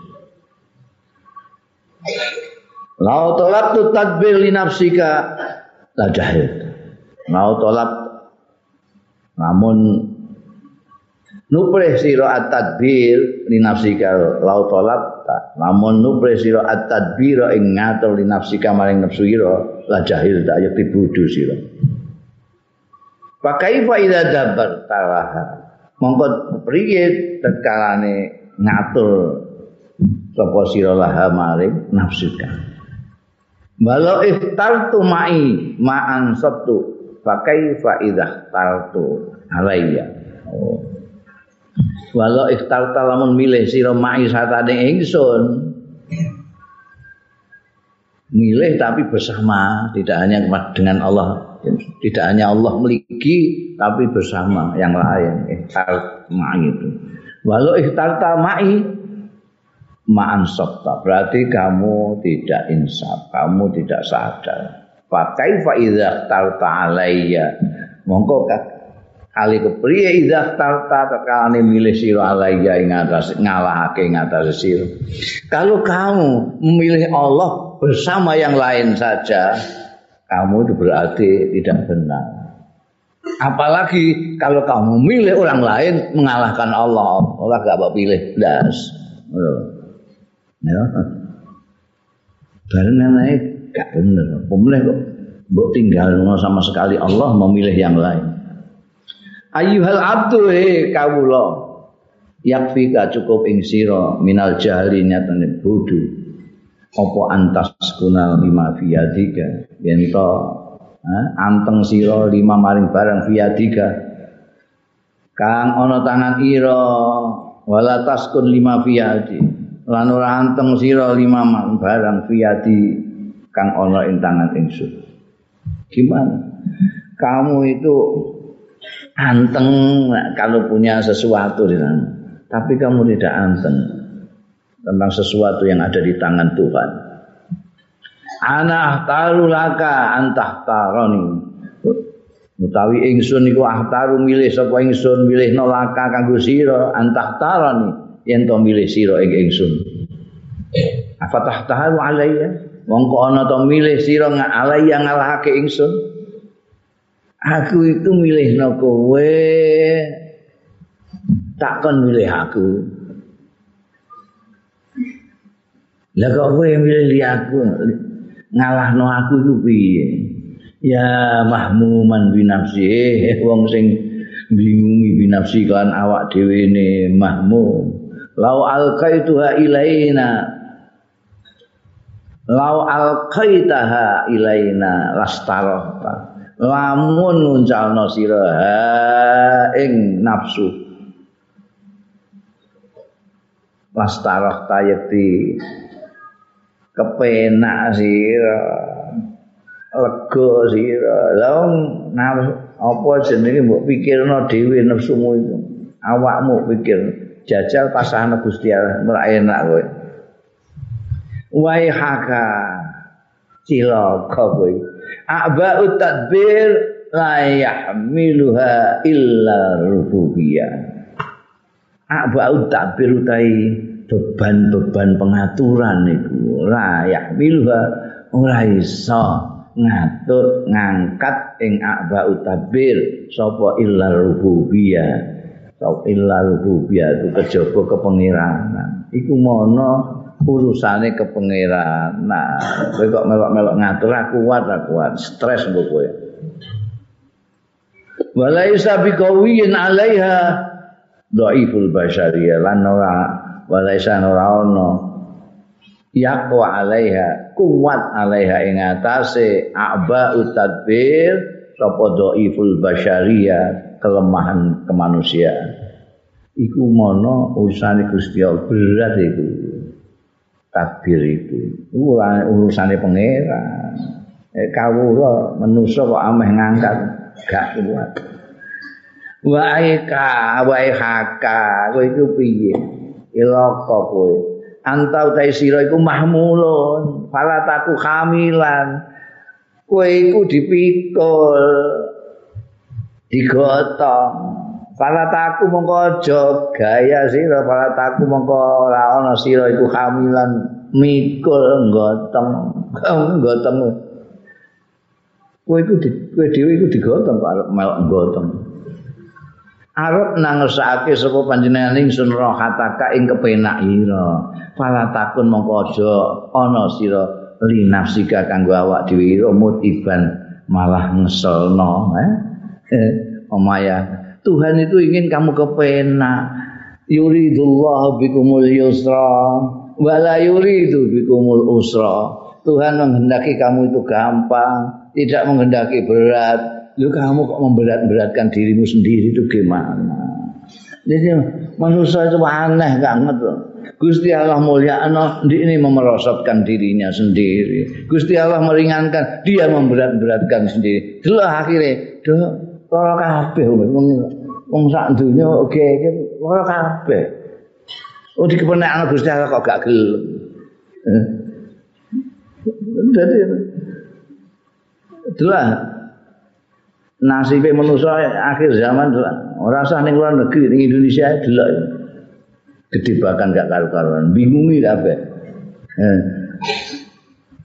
Lau tolak tu tadbir li nafsika la jahil. Lau tolak namun nupreh sira at-tadbir li nafsika lau tolak. Lamun nupre sira at-tadbira ing ngatur li nafsika maring nafsu ira la jahil tak yakti sira. Pakai fa idza dabar talaha? Mongko priye tekalane ngatur sapa sira laha maring nafsika? Walau iftartu ma'i ma'an sabtu pakai fa idza tartu alayya? Oh. Walau ikhtar lamun milih sira mai satane ingsun. Milih tapi bersama tidak hanya dengan Allah. Tidak hanya Allah memiliki tapi bersama yang lain ikhtar mai itu. Walau ikhtar mai ma'an sabta. Berarti kamu tidak insaf kamu tidak sadar. Pakai fa idza tarta alayya mongko kali kepriye idah tarta tekalane milih sira alaiya ing atas ngalahake ing atas sira. Kalau kamu memilih Allah bersama yang lain saja kamu itu berarti tidak benar. Apalagi kalau kamu memilih orang lain mengalahkan Allah Allah gak mau pilih das. Ya. Karena naik gak benar. Pemilih kok Mbok tinggal sama sekali Allah memilih yang lain ayyuhal abdu he kawula. Yakfika cukup ing sira minal jahli nyatane bodho. Apa antas kunal lima fiyadika yen to anteng sira lima maring barang fiyadika kang ana tangan ira wala taskun lima fiyadi lan ora anteng sira lima barang fiyadi kang ana ing tangan ingsun. Gimana? Kamu itu anteng kalau punya sesuatu di sana. Tapi kamu tidak anteng tentang sesuatu yang ada di tangan Tuhan. Anak taru laka antah taroni. Mutawi ingsun iku ahtaru milih sapa ingsun milih nolaka kanggo sira antah taroni yen to milih sira ing ingsun. Afatah taharu alayya mongko ana to milih sira alayya ngalahake ingsun. Aku itu milih no kowe takkan milih aku. Lah kok kowe milih li aku? Ngalah no aku itu piye? Ya mahmuman binafsi. Eh wong sing bingungi binafsi kan awak dhewe ne mahmum. Lau alqaituha ilaina. Lau alqaitaha ilaina lastarata lamun nguncalno sira ing nafsu. Lastarah tayeti kepenak sira lega sira. Lawan nafsu apa jenenge mbok pikirno dhewe nafsumu itu awakmu pikir jajal pasangan Gusti Allah ora enak kowe. Waihaka cilaka kowe a'ba'u tadbir la yahmiluha illa rububiyah a'ba'u tadbir utai beban-beban pengaturan itu la yahmiluha ora iso ngatur ngangkat ing a'ba'u tadbir sapa illa rububiyah sapa illa rububiyah itu kejaba kepengiranan iku mono urusane kepengeran. Nah, kowe kok melok-melok ngatur aku kuat, aku kuat, stres mbok kowe. Walaisa biqawiyyin 'alaiha dhaiful basyariyah lan ora walaisa ora ono yaqwa 'alaiha kuat 'alaiha ing atase aba utadbir sapa dhaiful basyariyah kelemahan kemanusiaan iku mono urusane Gusti Allah berat iku takbir itu. Urusane pangeran. Eh, kawula manusa kok ameh ngangkat. Gak kuat. Wa aika wa haka. Kowe iku piye? Ilaka kowe. Anta utai sira iku mahmulun. Fala taku hamilan kowe iku dipikul digotong fala taku mongko aja gaya sira fala taku mongko ora ana sira iku hamilan mikul gotong gotong kowe iku kowe dhewe iku digotong arep melok gotong arep nangesake sapa panjenengan ingsun rohataka ing kepenak ira. Fala takun mongko aja ana sira li nafsika kanggo awak dhewe ira mutiban malah ngeselno eh. Omaya Tuhan itu ingin kamu kepenak yuridullah bikumul yusra wala yuridu bikumul usra Tuhan menghendaki kamu itu gampang tidak menghendaki berat lu kamu kok memberat-beratkan dirimu sendiri itu gimana? Jadi manusia itu aneh banget loh. Gusti Allah mulia ano, ini memerosotkan dirinya sendiri. Gusti Allah meringankan, dia memberat-beratkan sendiri. Dulu akhirnya, dulu kalau kabeh wong sak dunya oke ora kabeh. Oh di kepenak Gusti Allah kok gak gelem. Jadi itulah. Nasibnya manusia akhir zaman orang sah ning luar negeri ning Indonesia delok. Gede bahkan gak karu-karuan. Bingungi kabeh. Eh,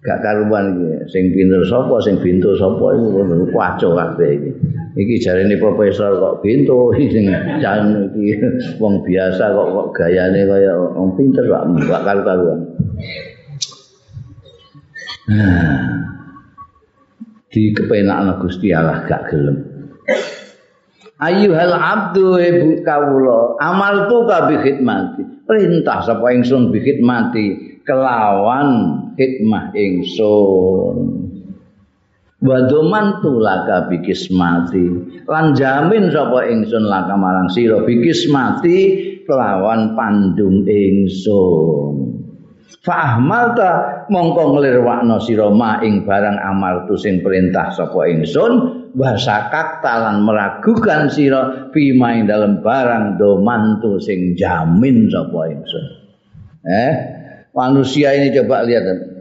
gak karuan iki. Sing pinter sapa sing bintu sapa iku kacau kabeh iki iki jarene profesor kok bintu sing jan iki wong biasa kok kok gayane kaya wong pinter kok karu-karuan nah di kepenak Gusti Allah gak gelem. Ayuhal abdu ibu kawula amal tu ka khidmati. Perintah sapa ingsun bi khidmati kelawan hikmah ingsun. Wa domantu laka bi kismati. Lan jamin sapa ingsun laka marang sira bi kismati kelawan pandung ingsun. Fahmal ta mongko nglirwakno sira ing barang amal tu sing perintah sapa ingsun wasakak talan meragukan sira bima ing dalam barang domantu sing jamin sapa ingsun. Eh, manusia ini coba lihat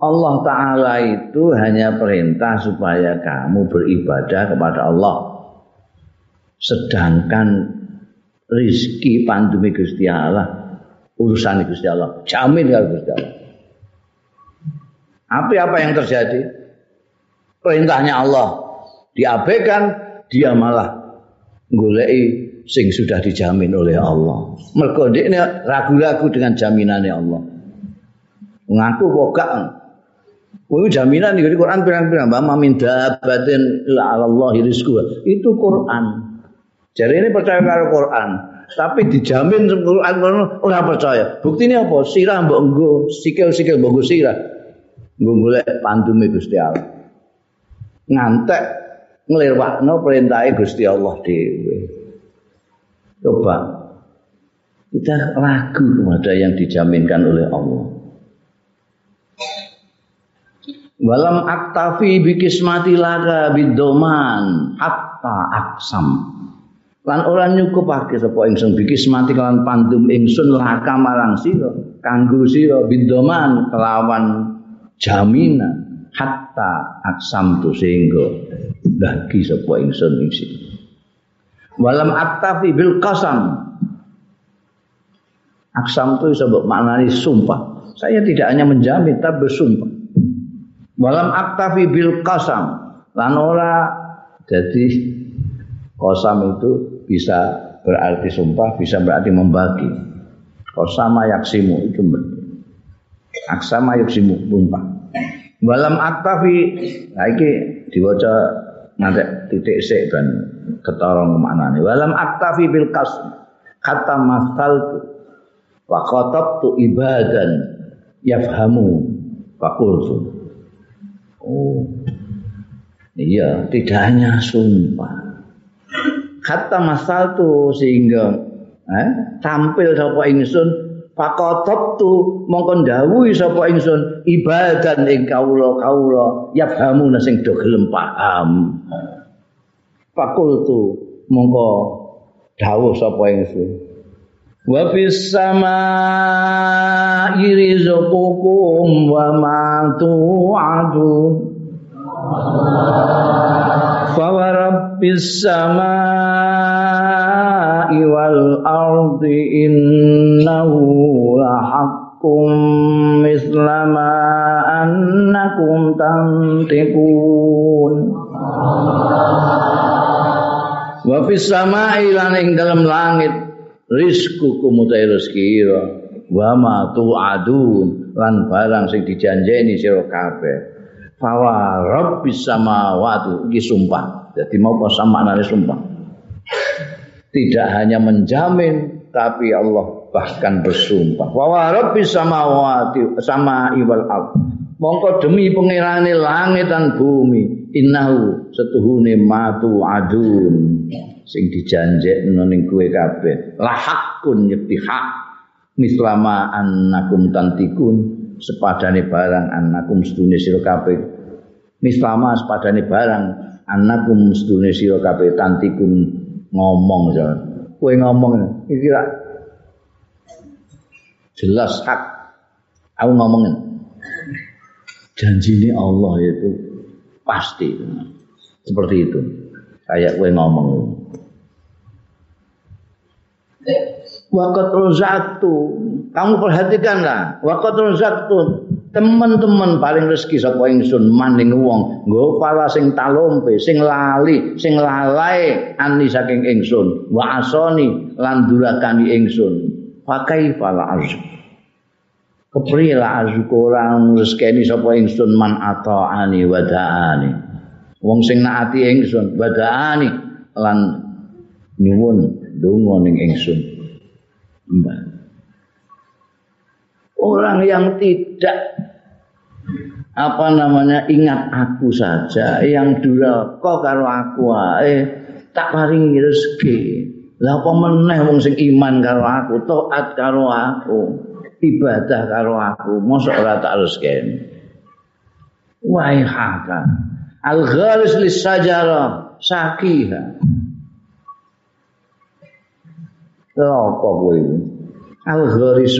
Allah Ta'ala itu hanya perintah supaya kamu beribadah kepada Allah. Sedangkan rizki pandemi Gusti Allah urusan Gusti Allah. Jamin kalau Gusti Allah. Apa apa yang terjadi? Perintahnya Allah diabaikan, dia malah golei sing sudah dijamin oleh Allah. Mergo ragu-ragu dengan jaminannya Allah. Mengaku pokok Oh, jaminan di Quran pirang-pirang bahwa min dabatin la Allah Itu Quran. Jadi ini percaya karo Quran. tapi dijamin Quran ora percaya. Buktine apa? Sirah mbok nggo, sikil-sikil mbok nggo sirah. Nggo golek pantume Gusti Allah. Ngantek nglirwakno perintahe Gusti Allah dhewe. Coba kita ragu kepada yang dijaminkan oleh Allah. Walam aktafi bikismati laga bidoman. Hatta aksam. lan ora nyukupake sapa ingsun bikis mati kelan pandum ingsun laka marang sira kanggo sira bidoman kelawan jaminan hatta aksam tu sehingga bagi sapa ingsun ing walam aktafi bil qasam. Aksam tu iso mbok maknani sumpah. Saya tidak hanya menjamin tapi bersumpah walam aktafi bil qasam lan ora jadi Kosam itu bisa berarti sumpah, bisa berarti membagi. Kosama yaksimu itu aksama yaksimu sumpah. Walam aktafi, nah ini diwaca nanti titik sik ketorong ke mana nih. Walam aktafi bil kas kata masal wa tu ibadan yafhamu fakultu. Oh, iya, tidak hanya sumpah. Kata masal tu sehingga eh, tampil sapa ingsun pakotot tu mongkon dawuhi sapa ingsun ibadan ing kawula kawula yafhamu sing do gelem paham. Pakul tu mongko dawuh sapa ingsun wa fis samaa'i rizqukum wa ma tu'adun. Fa wa rabbis samaa'i wal ardi innahu lahaqqum mislama annakum tantiqun. Wa fis samaa'i lan ing dalam langit rizku kumutai rezeki wa ma tu'adun lan barang sing dijanjeni sira kabeh. Fawa rabbis samawati iki sumpah. Jadi mau pas maknane sumpah. Tidak hanya menjamin tapi Allah bahkan bersumpah. Wa rabbis samawati sama iwal mongko demi pangerane langit dan bumi innahu setuhune matu adun. Sing dijanjekno ning kowe kabeh. La hakun yakti hak mislama annakum tantikun sepadane barang annakum sedune sira kabeh. Mislama sepadane barang annakum sedune sira kabeh tantikun. Ngomong ya. Kowe ngomong iki jelas hak. Aku ngomongin janji ini Allah itu pasti. Seperti itu. Kayak gue ngomong. Wakat rozaktu, kamu perhatikanlah. Wakat rozaktu, teman-teman paling rezeki sapa ingsun? Maning wong. Nggo pala sing talompe sing lali sing lalai. Ani saking ingsun. Wa asoni lan durakani ingsun. Pakai pala arzu kepriye la arzu orang rezekeni sapa ingsun man ataani wadaani wong sing naati ingsun wadaani lan nyuwun donga ning ingsun. Orang yang tidak apa namanya ingat aku saja yang duraka karo aku eh tak paringi rezeki. Lah apa meneh wong sing iman karo aku taat karo aku ibadah karo aku mosok ora tak rezeki wahai haka al gharis lis sajara sakiha apa iki? Al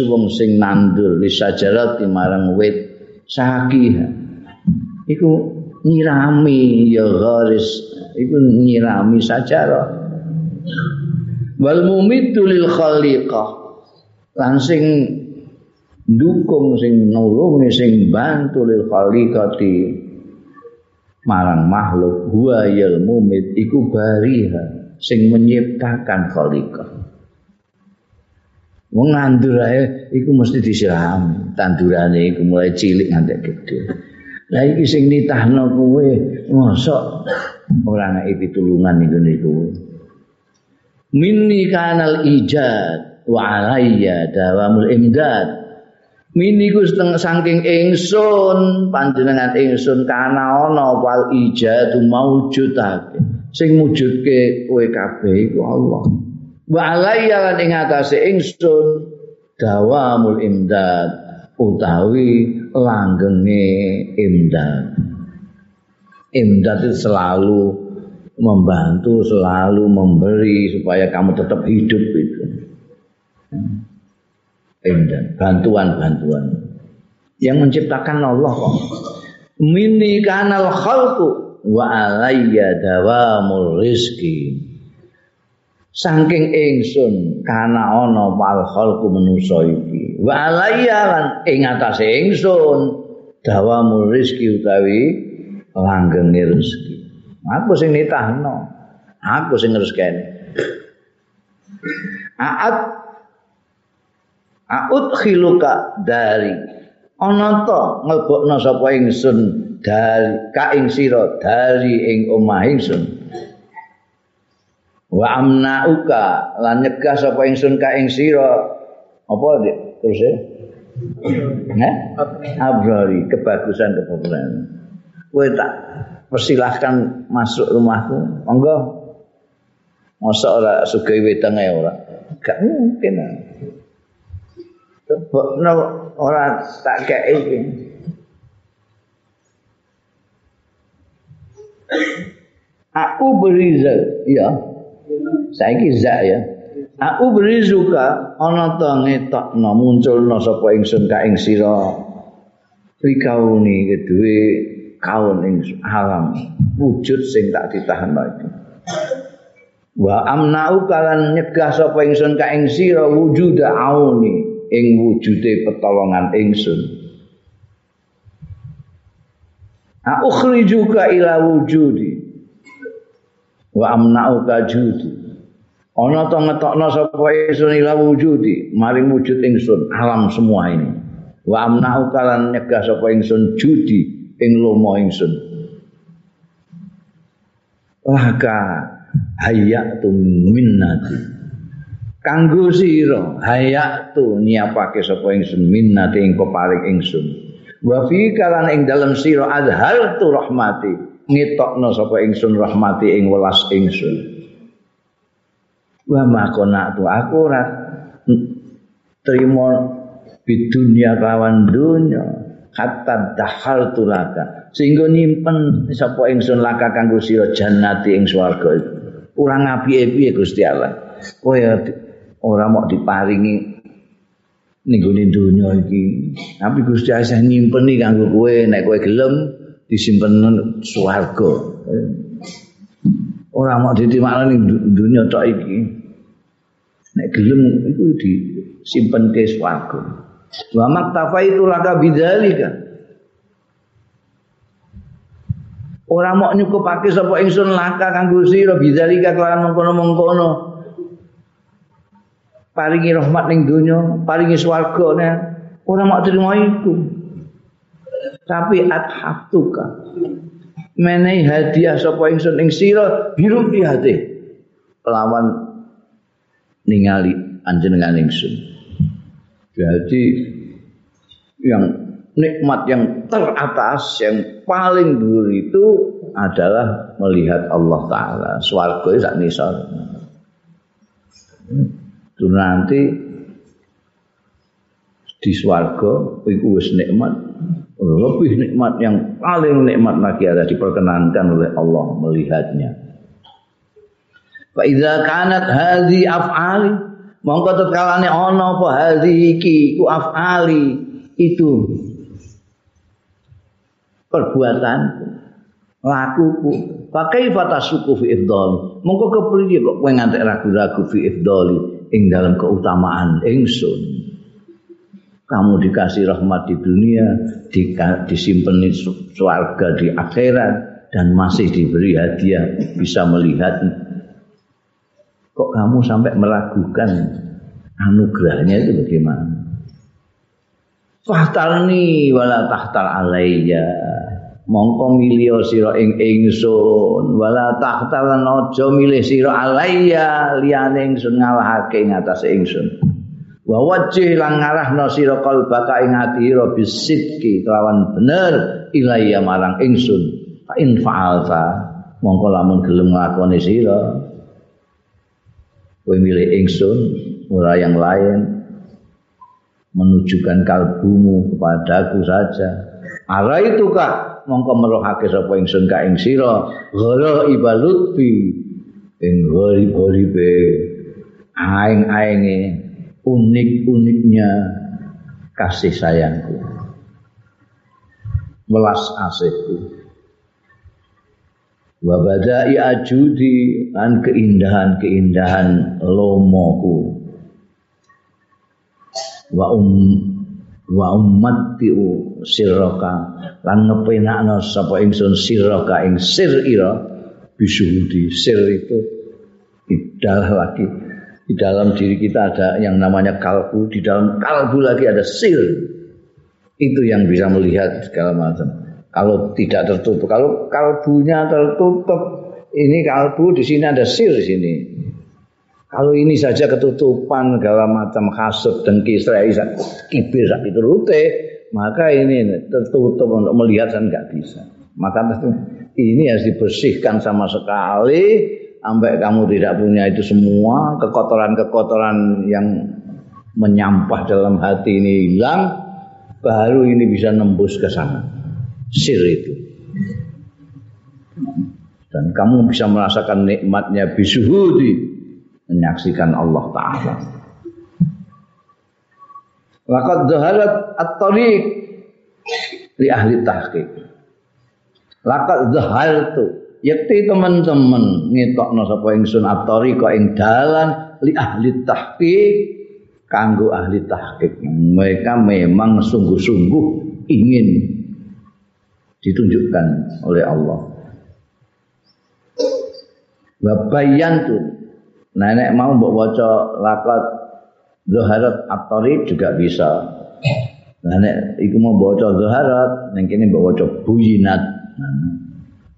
wong sing nandur li sajarati marang wit sakiha. Iku nyirami ya gharis iku nyirami sajarah wal mumitu lil khaliqah. Lan sing dukung sing nulungi sing bantu lil khaliqati marang makhluk huwa yal mumit iku bariha sing menciptakan khaliqah Wong nandur iku mesti disirami, tandurane iku mulai cilik nganti gede. Lah iki sing nitahno kowe, mosok ora ngeki pitulungan niku niku. Minni kanal ijad wa alayya dawamul imdad. Minni ku saking ingsun panjenengan ingsun kana ana wal ijad maujudake. Sing mujudke kowe kabeh iku Allah. wa alayya lan ing atase ingsun dawamul imdad utawi langgenge imdad imdad itu selalu membantu selalu memberi supaya kamu tetap hidup itu imdad bantuan-bantuan. Yang menciptakan Allah kok. Mini kanal khalqu wa alayya dawamul rizki saking ingsun kana ana wal khalqu manusa iki. Wa alayya lan ing atase ingsun dawamul rezeki utawi langgenge rezeki. Aku sing nitahno. Aku sing rezekeni aat aut khiluka dari. Ana to nglebokno sapa ingsun? Dari ka ing sira? Dari ing omah ingsun. Wa amnauka lan nyegah sapa ingsun ka ing sira? Apa dik? Terus ya? Nah, abrari kebagusan kebagusan. Kowe tak persilahkan masuk rumahku, monggo. Masa ora sugih wedang ae ora. Gak mungkin. Tebokno ora tak kei iki. Aku berizal, ya. saiki za ya Aku berizuka ana to ngetokno munculno sapa ingsun ka ing sira rikauni kedue kaun ing alam wujud sing tak ditahan lagi wa amna'u kalan nyegah sapa ingsun ka ing sira wujuda auni ing wujude petolongan ingsun. A ukhrijuka ila wujudi. Wa amna'uka judi. Ana to ngetokno sapa ingsun ila wujudi maring wujud ingsun alam semua ini. Wa amna'uka lan nyegah sapa ingsun judi ing lomo ingsun. Laka hayatu minnati kanggo sira hayatu nyiapake sapa ingsun minnati ing paring ingsun. Wa fi kalan ing dalem sira adhar tu rahmati ngetokno sapa ingsun rahmati ing welas ingsun. Wa makona tu aku ora trimo bidunya kawan dunya. Hatta dahal tulaka sehingga nyimpen sapa ingsun laka kanggo sira jannati ing swarga ora ngapi-api Gusti Allah. Kowe ora mau diparingi ning gone donya iki. Tapi Gusti Allah nyimpeni kanggo kowe nek kowe gelem disimpen swarga. Ora mau ditimakno ning donya tok iki. Nek gelem iku disimpen ke swarga. Wa maktafaitu laka bidzalika. Ora mau nyukupake sapa ingsun laka kanggo sira bidzalika kelawan mengkono-mengkono. Paringi rahmat ning donya, paringi swarga ne. Ora mak terima iku. Tapi athatuka. Menehi hadiah sapa ingsun ing sira biru hati. Lawan ningali anjenengan ingsun. Jadi yang nikmat yang teratas yang paling dhuwur itu adalah melihat Allah taala. Swarga sak nisor. itu nanti di swarga itu wis nikmat. Lebih nikmat yang paling nikmat lagi ada diperkenankan oleh Allah melihatnya. Idza kanat hadhi af'ali mongko tetkalane ana apa hadhi iki ku af'ali itu perbuatan lakuku. Pakai fatasuku fi ifdali? Mongko kepriye kok kowe ngantek ragu-ragu fi ifdali ing dalam keutamaan ingsun. Kamu dikasih rahmat di dunia disimpan di surga di akhirat dan masih diberi hadiah bisa melihat. Kok kamu sampai meragukan anugerahnya itu bagaimana? Fahtalni wala tahtal alayya mongko milio sira ing ingsun wala tahtalan aja milih sira alayya liyane ingsun ngalahake ing atas ingsun. Wa wajih lan ngarahno sira kalbaka ing ati ira bisidki kelawan bener ilayya marang ingsun. Fa in fa'alta mongko lamun gelem nglakoni sira. Kowe milih ingsun ora yang lain. Menunjukkan kalbumu kepadaku saja. Ara itu kak mongko merohake sapa ingsun ka ing sira? Ghara ibalutfi ing gharib-gharibe aing-ainge unik-uniknya kasih sayangku. Welas asihku. Wa badai ajudi lan keindahan-keindahan lomoku. Wa um wa ummati sirraka lan ngepenakno sapa ingsun sirraka ing sir ira bisuhudi sir itu idalah lagi. Di dalam diri kita ada yang namanya kalbu di dalam kalbu lagi ada sir. Itu yang bisa melihat segala macam. Kalau tidak tertutup kalau kalbunya tertutup ini kalbu di sini ada sir di sini. Kalau ini saja ketutupan segala macam hasut dengki serai kibir itu rute, maka ini tertutup untuk melihat dan nggak bisa. Maka ini harus dibersihkan sama sekali sampai kamu tidak punya itu semua kekotoran-kekotoran yang menyampah dalam hati ini hilang, baru ini bisa nembus ke sana. Sir itu. Dan kamu bisa merasakan nikmatnya bisuhudi menyaksikan Allah taala Laqad dhaharat at-tariq li ahli tahqiq. Laqad dhahartu yakti teman-teman ngetokno sapa ingsun at-tariq ing dalan li ahli tahqiq kanggo ahli tahqiq. Mereka memang sungguh-sungguh ingin ditunjukkan oleh Allah. Babayan tuh nenek mau mbok waca laqad Zaharat At-Tariq juga bisa. Nah, nek iku mau baca Zaharat, ning kene mbok waca Buyinat.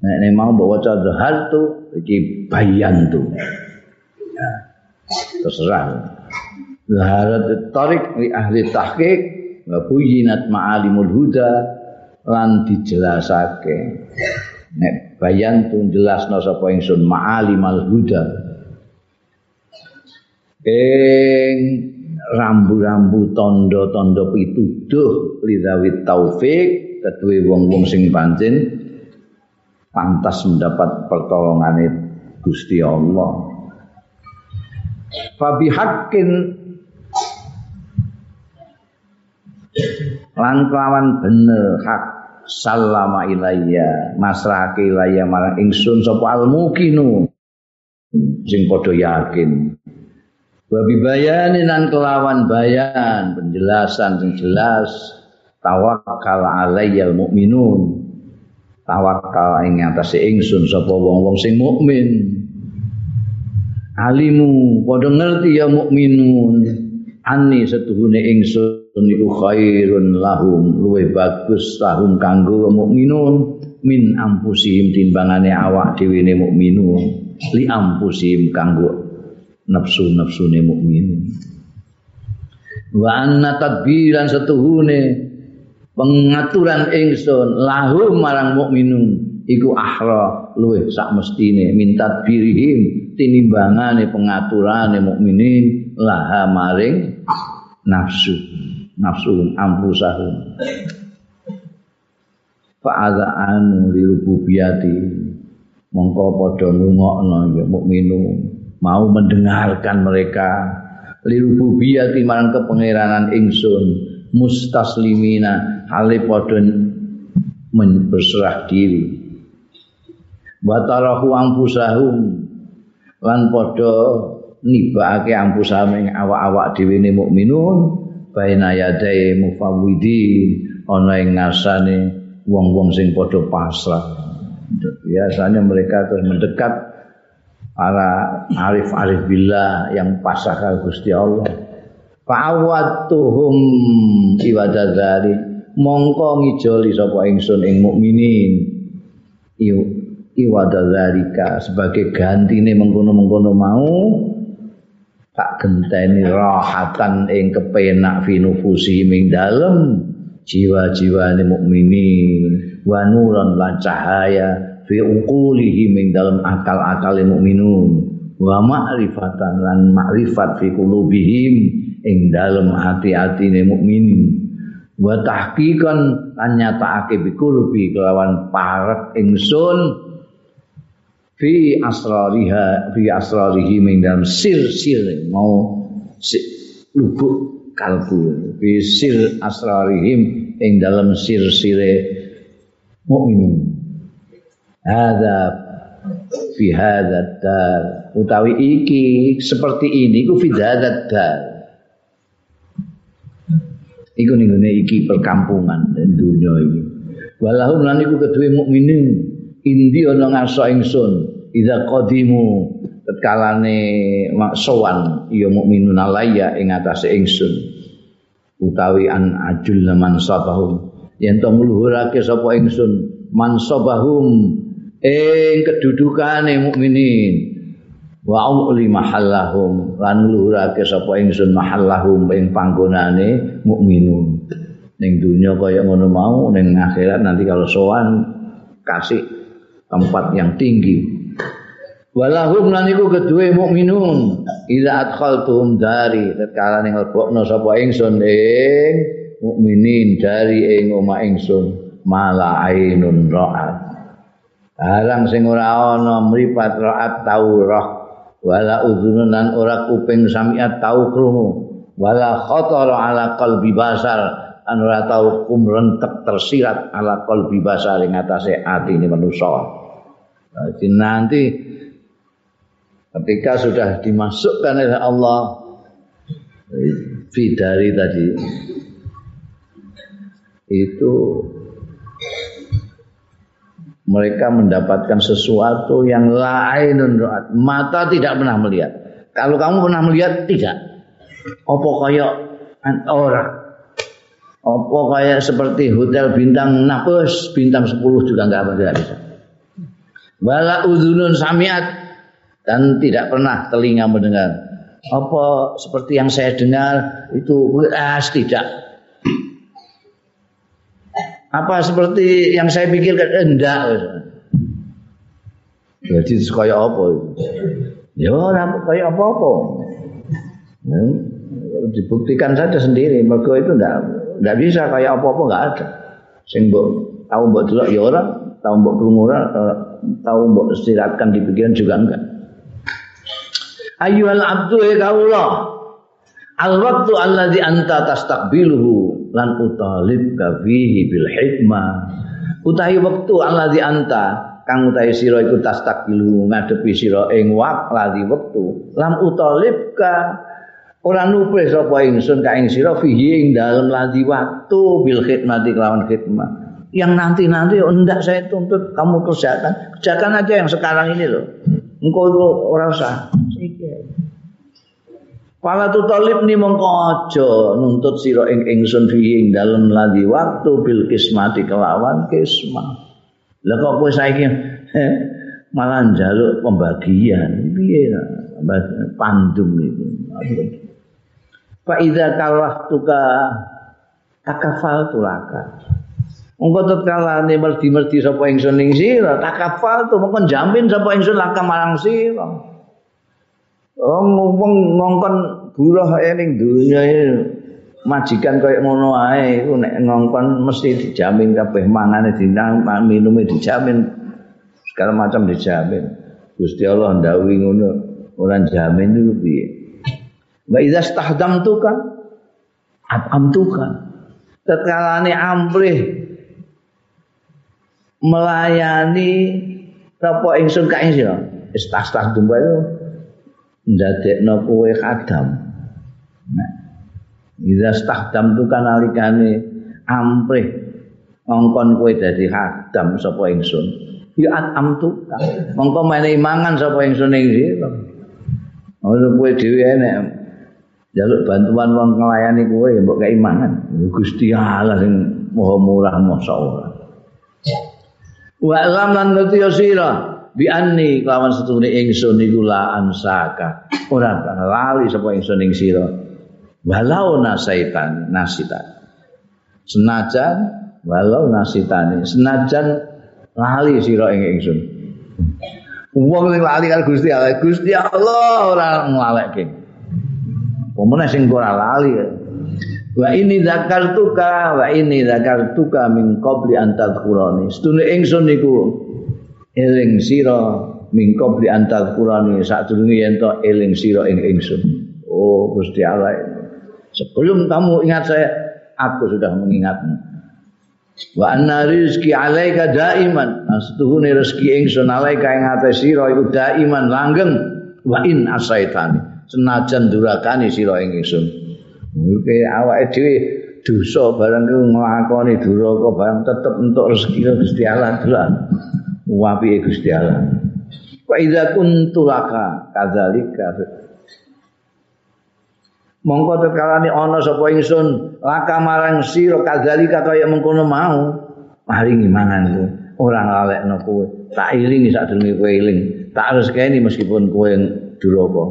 Nek nek mau mbok waca Zahar tu iki bayan tu. Ya. Terserah. Zaharat At-Tariq li ahli tahqiq wa Buyinat Ma'alimul Huda lan dijelasake. Nek bayan tu jelasno sapa ingsun Ma'alimul Huda. Ing rambu-rambu tondo-tondo pituduh lidawit taufik kedua wong-wong sing pancen pantas mendapat pertolongan Gusti Allah. Fabi hakin lan kelawan bener hak salama ilayya masrahake ilayya marang ingsun sapa almukinu sing padha yakin Babi bayanin nan kelawan bayan penjelasan yang jelas tawakal alayyal mukminun tawakal ing atase ingsun sapa wong-wong sing mukmin. Alimu padha ngerti ya mukminun. Ani setuhune ingsun niku khairun lahum luwe bagus lahum kanggo mukminun. Min ampusihim timbangane awak dhewe mukminun li ampusihim kanggo nafsu-nafsune mukmin. Wa anna tadbiran setuhune pengaturan ingsun lahum marang mukminun iku ahra luwih sak mestine minta birihim tinimbangane pengaturane mukminin laha maring nafsu nafsu ampusahum fa'adha anu lirububiyati mongko padha nungokno ya mukminun mau mendengarkan mereka. Lirububiyati marang kepengeranan ingsun. Mustaslimina. Hale padha berserah diri. Wa tarahu ampusahum lan padha nibake ampusahum ing awak-awak dhewe ne mukminun. Baina yadai mufawwidin. Ana ing ngarsane wong-wong sing padha pasrah. Biasanya mereka terus mendekat para arif-arif billah yang pasrah Gusti Allah. Fa'awatuhum iwadadzari mongko ngijoli sapa ingsun ing mukminin. Iwadadzarika sebagai gantine mengkono-mengkono mau. Tak genteni rahatan ing kepenak fi nufusi ing dalem. Jiwa-jiwane mukminin. Wa nuran lan cahaya fi uqulihim ing dalam akal-akal mukminun. Wa ma'rifatan lan ma'rifat fi qulubihim ing dalam hati-hatine mukminin. Wa tahqiqan lan nyatakake bi qurbi kelawan parek ingsun fi asrariha fi asrarihim ing dalam sir-sir mau lubuk kalbu. Fi sir asrarihim ing dalam sir-sire mukminin hadza fi hadza dar. Utawi iki seperti ini ku fi hadza dar. Iku ning iki perkampungan dan dunia iki. Walahum lan iku kedue mukminin. Indi ana ngaso ingsun idza qadimu tetkalane sowan ya mukminun alayya ing atase ingsun. Utawi an ajul man sabahum yen to ngluhurake sapa ingsun mansabahum ing kedudukane mukminin. Wa uli mahallahum lan luhurake sapa ingsun mahallahum ing panggonane mukminun. Ning dunya kaya ngono mau ning akhirat nanti kalau sowan kasih tempat yang tinggi. Walahum lan iku kedue mukminun. Ila adkhaltuhum dari tatkala ning lebokno sapa ingsun ing mukminin dari ing omah ingsun. Mala ainun ra'at Barang sing ora ana mripat raat tau roh wala udzunan ora kuping samiat tau krungu. Wala khatara ala qalbi basar. An ora tau kumrentek tersirat ala qalbi basar ing atase atine manusa. Jadi nanti ketika sudah dimasukkan oleh Allah fidari tadi itu mereka mendapatkan sesuatu yang lain mata tidak pernah melihat. Kalau kamu pernah melihat tidak. Apa kaya orang? Apa kaya seperti hotel bintang napus bintang 10 juga enggak apa bisa. Wala udhunun samiat. Dan tidak pernah telinga mendengar. Apa seperti yang saya dengar itu ah, tidak apa seperti yang saya pikirkan? Enggak jadi kayak apa? Ya orang kayak apa apa ya, dibuktikan saja sendiri. Mereka itu enggak enggak bisa kayak apa apa enggak ada. Sing mbok tahu mbok delok ya orang tahu mbok eh, tahu mbok istirahatkan di pikiran juga enggak. Ayyuhal abdu ya kaulah al waktu alladzi anta tastaqbiluhu lan utalib kafihi bil hikmah. Utahi wektu alladzi anta kang utahi sira iku tastakbilu ngadepi sira ing wak ladzi wektu lam utalib ka ora nupre sapa ingsun ka ing sira fihi ing dalem ladzi waktu bil khidmati kelawan khidmah yang nanti-nanti oh, enggak saya tuntut kamu kerjakan. Kerjakan aja yang sekarang ini loh engkau itu orang usah Pala tu talib ni mongko aja nuntut sira ing ingsun fi ing dalem ladi waktu bil kismati kelawan kismah. Lah kok kowe saiki eh, malah njaluk pembagian piye pandum itu. Fa kalah tuka takafal tulaka. Engko tatkala ne merdi-merdi sapa ingsun ing sira takafal tu mongko jamin sapa ingsun laka marang sira. Oh ngomong ngongkon buruh ae ning dunya majikan kaya ngono ae iku nek ngongkon mesti dijamin kabeh mangane dinang minume dijamin segala macam dijamin. Gusti Allah ndawuhi ngono ora jamin itu piye. Wa idza stahdamtuka atamtuka. Tetkalane amplih melayani apa ingsun ka ing sira. Istastahdum wae ndadekno kowe khadam. Nah, Iza stahdam tu kan alikane amprih ngongkon kowe dadi khadam sapa ingsun. Ya atam tu. Mongko mene imangan sapa ingsun ing sira. Ora kowe dhewe enek jaluk bantuan wong nglayani kowe ya mbok keimangan. Gusti Allah sing Maha Murah Masyaallah. Wa lam lan ngerti sira bi anni kelawan setune ingsun iku la ansaka ora lali sapa ingsun ing sira. Walau nasaitan nasitan. Senajan walau nasitani senajan lali sira ing ingsun. Wong sing lali karo Gusti Allah Gusti Allah ora nglalekke pomone sing ora lali. Wa ini zakartuka wa ini zakartuka min qabli antal qurani setune ingsun niku eling sira mingko bli antal qurani sadurunge yen to eling sira ing ingsun. Oh Gusti Allah. Sebelum kamu ingat saya aku sudah mengingatmu. Wa anna rizki alaika daiman. Astuhune rezeki ingsun alaika ing ate sira iku daiman langgeng. Wa in asaitani. Senajan durakani sira ing ingsun. Oke, awake dhewe dosa barang ku nglakoni duraka barang tetep entuk rezeki Gusti Allah wapi Gusti Allah. Wa idza kuntu laka kadzalika. Mongko tekalane ana sapa ingsun laka marang sira kadzalika kaya mengkono mau maringi mangan kowe. Ora ngalekno kowe. Tak ilingi sadurunge kowe iling. Tak kene meskipun kowe duraka.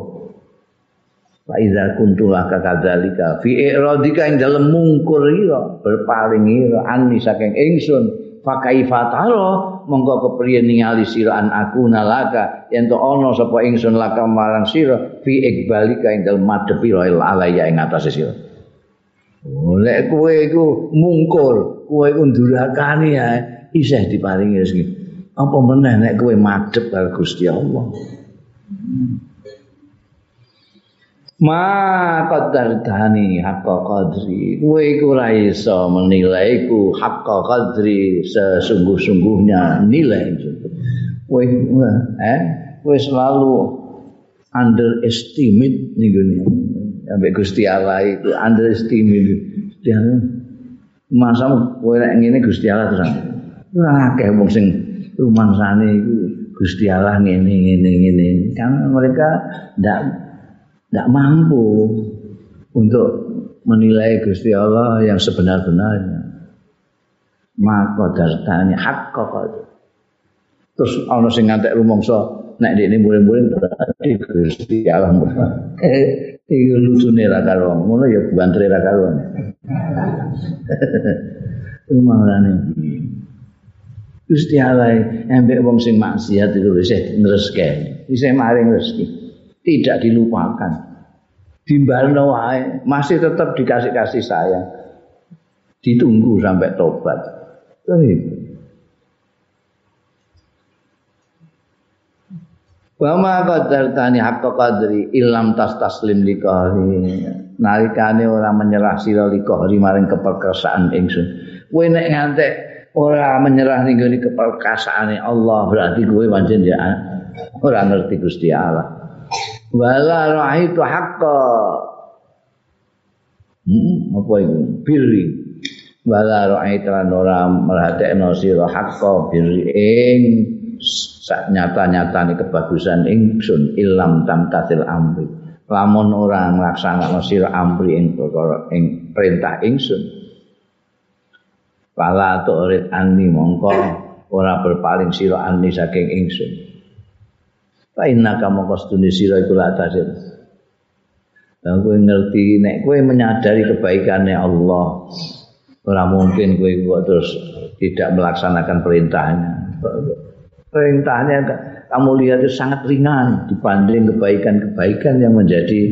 Wa idza kuntu laka kadzalika fi iradika ing dalem mungkur ira berpaling ira ani saking ingsun fakaifataro monggo kepriye ningali sira an aku nalaka yen to ana sapa ingsun laka marang sira fi ikbalika ing dalem madhepi alaya ing atase sira Lek kowe iku mungkur, kowe iku ndurakani ya isih diparingi rezeki. Apa meneh nek kowe madhep karo Gusti Allah. Ma qadartani haqqa qadri. Kowe iku ora iso menilai ku haqqa qadri sesungguh-sungguhnya nilai. Kowe eh kowe selalu underestimate ning gone. Ambek Gusti Allah itu underestimate. Dia masa kowe nek ngene Gusti Allah terus. Ora akeh wong sing rumangsane iku Gusti Allah ngene ngene ngene. Kan mereka ndak tidak mampu untuk menilai Gusti Allah yang sebenar-benarnya. Maka dartani hak kok Terus ana sing ngantek rumangsa nek ini boleh-boleh berarti Gusti Allah Eh, iki lucune ra karo ngono ya bantre ra karo. Rumangane. Gusti Allah embek wong sing maksiat itu wis ngreske. Wis maring rezeki. Tidak dilupakan. Dimbalno wae masih tetap dikasih kasih sayang. Ditunggu sampai tobat. Itu. Wa ma qadartani haqqa qadri illam tas taslim likahri. Nalikane ora menyerah sira likahri maring keperkasaan ingsun. Kowe nek ngantek ora menyerah ning keperkasaane Allah berarti kowe pancen ya ora ngerti Gusti Allah. Wala ra'aitu haqqa. Hmm, apa itu birri. Wala ra'aitu lan ora merhatekno sira haqqa birri ing sak nyata-nyatane kebagusan ingsun ilam tamtasil amri. Lamun ora nglaksanakno sira amri ing perkara ing perintah ingsun pala tu'rid anni mongko ora berpaling sira anni saking ingsun Fa inna qastuni sira iku la tasir. Dan kowe ngerti nek kowe menyadari kebaikannya Allah, ora mungkin kowe kok terus tidak melaksanakan perintahnya. Perintahnya kamu lihat itu sangat ringan dibanding kebaikan-kebaikan yang menjadi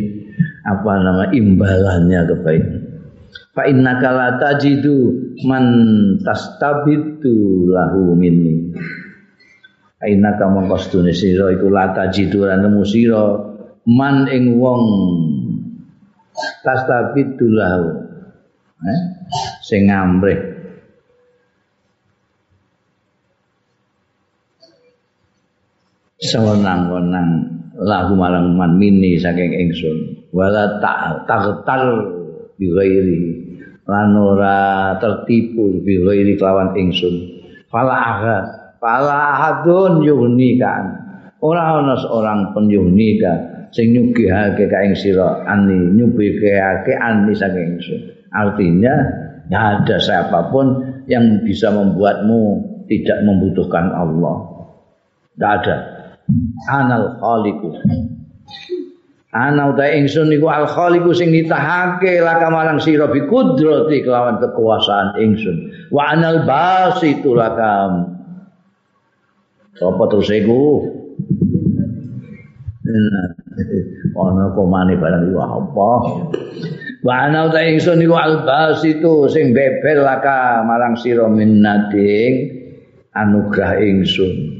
apa nama imbalannya kebaikan. Fa innaka la tajidu man tastabitu lahu minni. Aina kamu kostune sira iku lata jiduran nemu sira. Man ing wong. Tastabitulah eh? Sing ngamrih. Sewenang-wenang lahu marang man mini saking ingsun. Wala tak taghtar bi ghairi. Lan ora tertipu bi ghairi kelawan ingsun. Fala agha Fala hadun yuhnika. Ora ana seorang pun yuhnika sing nyugihake ka ing sira ani nyugihake ani saking. Artinya tidak ada siapa pun yang bisa membuatmu tidak membutuhkan Allah. Tidak ada. Anal khaliqu. Ana uta ingsun niku al khaliqu sing nitahake laka marang sira bi kudrati kelawan kekuasaan ingsun. Wa anal basitu lakam Apa terus iku? Ana komane barang iku apa? Wa ana ta ingsun iku albas itu sing bebel laka marang sira minnading anugrah ingsun.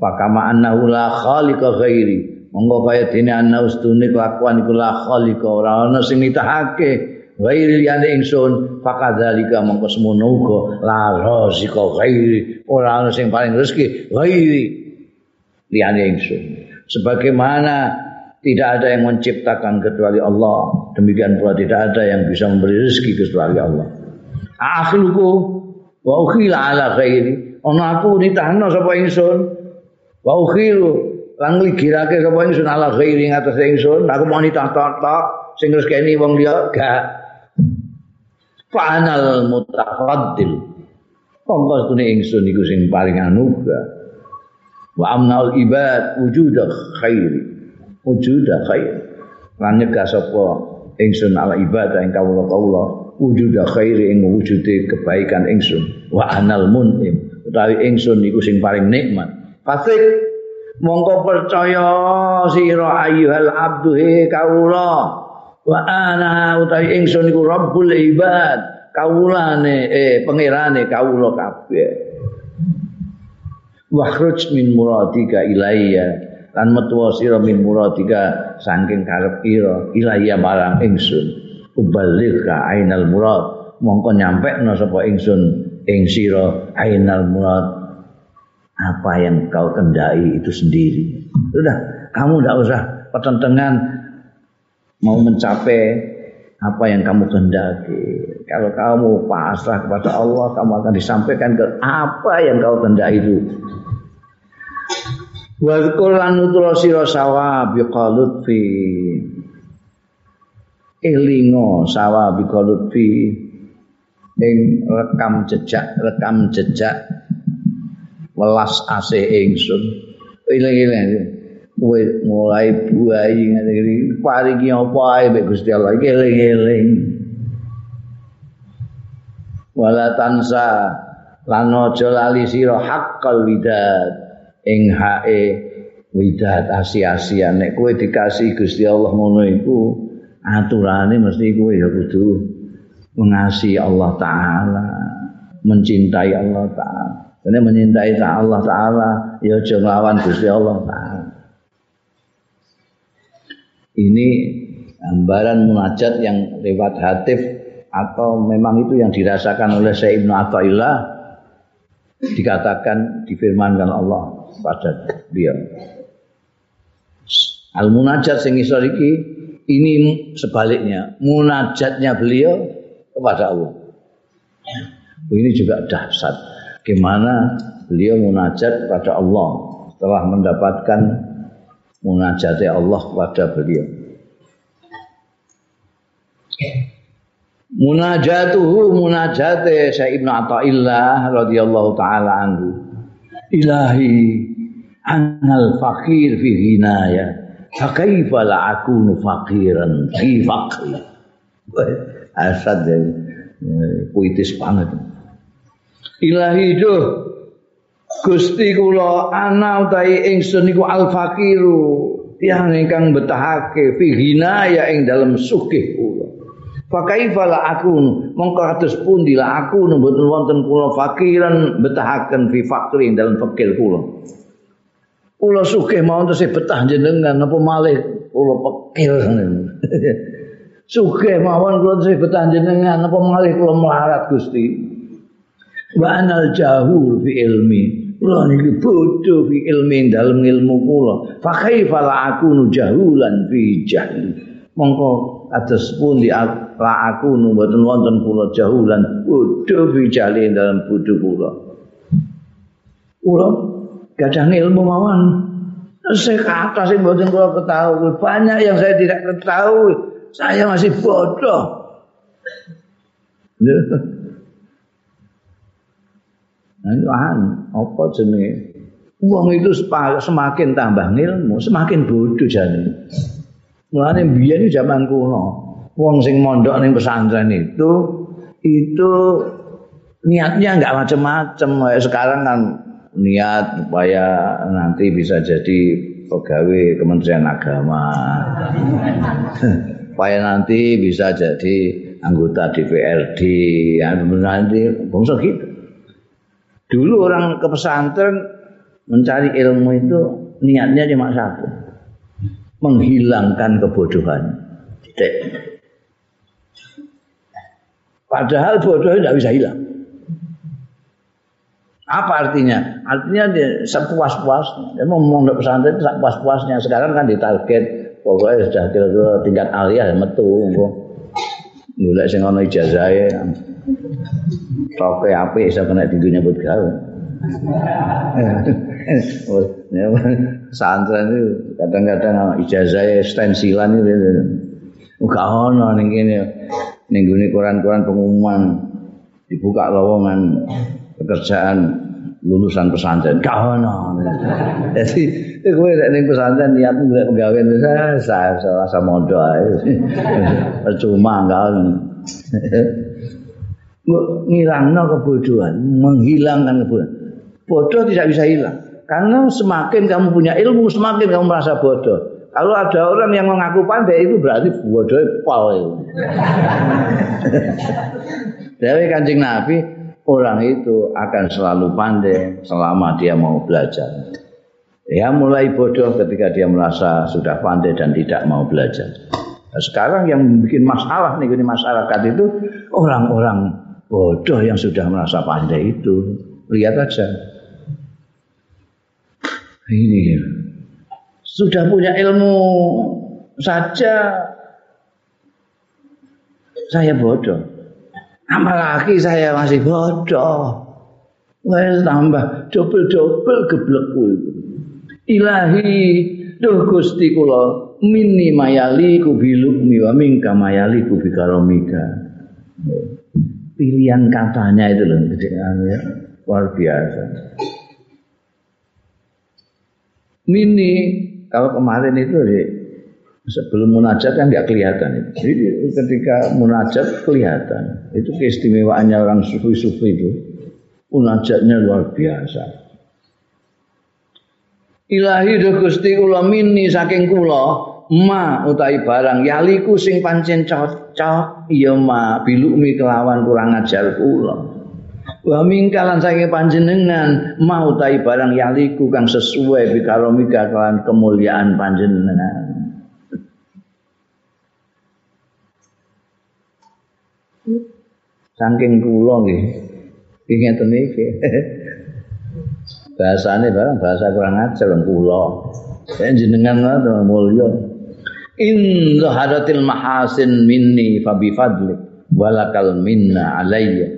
Pakama annahu la khaliqa ghairi. Monggo kaya dene ana ustune kelakuan iku la khaliqa ora ana sing nitahake ghairi liyane ingsun fakadzalika mongko semono uga la razika ghairi. Ora ana sing paling rezeki ghairi liyane ingsun. Sebagaimana tidak ada yang menciptakan kecuali Allah demikian pula tidak ada yang bisa memberi rezeki kecuali Allah. Akhluku wa ukhila ala ghairi. Ana aku nitahno sapa ingsun? Wa ukhilu lang ligirake sapa ingsun ala ghairi ngatas ingsun? Aku mau nitah tok sing rezekeni wong liya gak Fa'anal mutafaddil. Monggo stune ingsun iku sing paling anugrah. Wa amnaul ibad wujuda khairi. Wujuda khair. Lan nyegah sapa ingsun ala ibadah ing kawula-kawula wujuda khairi ing wujude kebaikan ingsun. Wa anal mun'im. Utawi ingsun iku sing paling nikmat. Fasik mongko percaya sira ayyuhal abdu he kawula wa ana utawi ingsun iku rabbul ibad kawulane eh pangerane kawula kabeh. Wa khruj min muradika ilayya lan metu sira min muradika saking karep ira ilaya marang ingsun. Ubaligha ainal murad mongko nyampe no sapa ingsun ing sira ainal murad. Apa yang kau kendai itu sendiri? Sudah kamu tidak usah pertentangan mau mencapai apa yang kamu kehendaki. Kalau kamu pasrah kepada Allah, kamu akan disampaikan ke apa yang kau kehendaki itu. Wa lan nutura sira sawab fi elingo sawab fi ing rekam jejak rekam jejak welas ase ingsun eling-eling kowe mulai buai ngene iki paringi apa ae mek Gusti Allah? Iki eling-eling. Wala tansa lan aja lali sira haqqal widad ing hae widad asia-asia nek kowe dikasih Gusti Allah ngono iku aturane mesti kowe ya kudu mengasihi Allah taala mencintai Allah taala. Karena mencintai Allah Ta'ala Ya jangan Gusti Allah Ta'ala ini gambaran munajat yang lewat hatif atau memang itu yang dirasakan oleh Syekh Ibnu Athaillah dikatakan difirmankan Allah pada dia. Al munajat sing ini sebaliknya munajatnya beliau kepada Allah. Ini juga dahsyat. Gimana beliau munajat kepada Allah setelah mendapatkan munajati Allah kepada beliau. Munajatuhu munajate Syekh Ibnu radhiyallahu taala anhu. Ilahi anal fakir fi hinaya. Fa kaifa la akunu faqiran fi faqri. Asad ya, puitis banget. Ilahi duh Gusti kula ana utahi ingsun niku al fakiru tiyang ingkang betahake fi ya ing dalem sugih kula. Fa kaifa la aku mongko kados pundi la aku mboten wonten kula fakiran betahaken fi fakri ing dalem fakir kula. Kula sugih mawon tesih betah jenengan apa malih kula fakir. sugih mawon kula tesih betah jenengan apa malih kula melarat Gusti. Wa anal jahul fi ilmi kula niki bodho fi ilmi dalem ilmu kula. Fa kaifa la aku jahulan fi jahli? Mongko atus pun di la aku nu mboten wonten kula jahulan bodho fi jahli dalem bodho kula. Kula gadah ilmu mawon. Saya ke atas yang buatin kula ketahui banyak yang saya tidak ketahui. Saya masih bodoh Nah, apa jenenge? Wong itu semakin tambah ilmu, semakin bodoh jane. Mulane biyen zaman kuno, wong sing mondok ning pesantren itu itu niatnya enggak macam-macam. Sekarang kan niat supaya nanti bisa jadi pegawai Kementerian Agama. supaya nanti bisa jadi anggota DPRD, ya nanti bangsa gitu. Dulu orang ke pesantren mencari ilmu itu niatnya cuma satu. Menghilangkan kebodohan. Tidak. Padahal bodoh tidak bisa hilang. Apa artinya? Artinya dia sepuas-puasnya. Dia mau ngomong pesantren sepuas-puasnya. Sekarang kan ditarget pokoknya sudah kira-kira tingkat aliyah metu. Mulai sing ana Toke api bisa kena di dunia buat gawe. Santren itu kadang-kadang ijazah stensilan itu. Enggak ono ning kene. Ning koran-koran pengumuman dibuka lowongan pekerjaan lulusan pesantren. Enggak ono. Jadi kowe nek ning pesantren niat golek pegawai saya saya rasa modal ae. Percuma enggak ono. Ngilangno kebodohan, menghilangkan kebodohan. Bodoh tidak bisa hilang. Karena semakin kamu punya ilmu, semakin kamu merasa bodoh. Kalau ada orang yang mengaku pandai itu berarti bodoh pol. Dari kancing Nabi, orang itu akan selalu pandai selama dia mau belajar. Ya mulai bodoh ketika dia merasa sudah pandai dan tidak mau belajar. Nah, sekarang yang bikin masalah nih ini masyarakat itu orang-orang bodoh yang sudah merasa pandai itu. Lihat aja. Ini sudah punya ilmu saja saya bodoh. Apalagi saya masih bodoh. Wah tambah double-double geblekku itu ilahi duh Gusti kula minni mayali ku bilukmi wa minka mayali ku bikaromika pilihan katanya itu loh ya. luar biasa mini kalau kemarin itu di sebelum munajat kan nggak kelihatan itu. Jadi ketika munajat kelihatan. Itu keistimewaannya orang sufi-sufi itu. Munajatnya luar biasa. Ilahi do Gusti kula mini saking kula ma utahi barang yaliku sing pancen cocok ya ma bilukmi kelawan kurang ajar kula. Wa mingkalan saking panjenengan ma utahi barang yaliku kang sesuai bikaromika kelawan kemuliaan panjenengan. Saking kula nggih. Ingeten iki. bahasane barang bahasa kurang ajar kula jenengan ngono mulya in zaharatil mahasin minni fa bi fadli walakal minna alayya.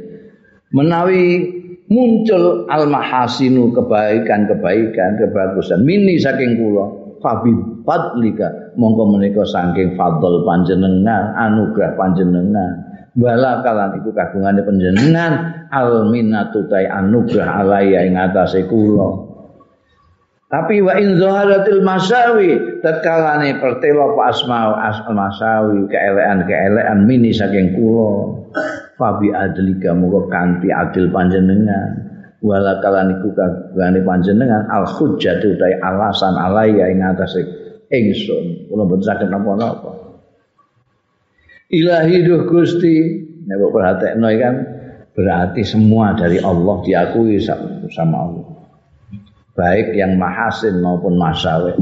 Menawi muncul al mahasinu kebaikan-kebaikan kebagusan minni saking kula fa bi fadlika mongko menika saking fadl panjenengan anugerah panjenengan. Wala kalan iku kagungane panjenengan al minnatu tai anugerah alaya ing atase kula tapi wa in zaharatil masawi tatkalane pertelo apa asma asal masawi keelean-keelean mini saking kula. Fabi adlika muga kanthi adil panjenengan. Wala kalan iku kagungane panjenengan al hujjatu tai alasan alaya ing atase ingsun. Kula boten saged napa-napa. Ilahi duh Gusti nek perhatekno kan berarti semua dari Allah diakui sama Allah baik yang mahasin maupun masawe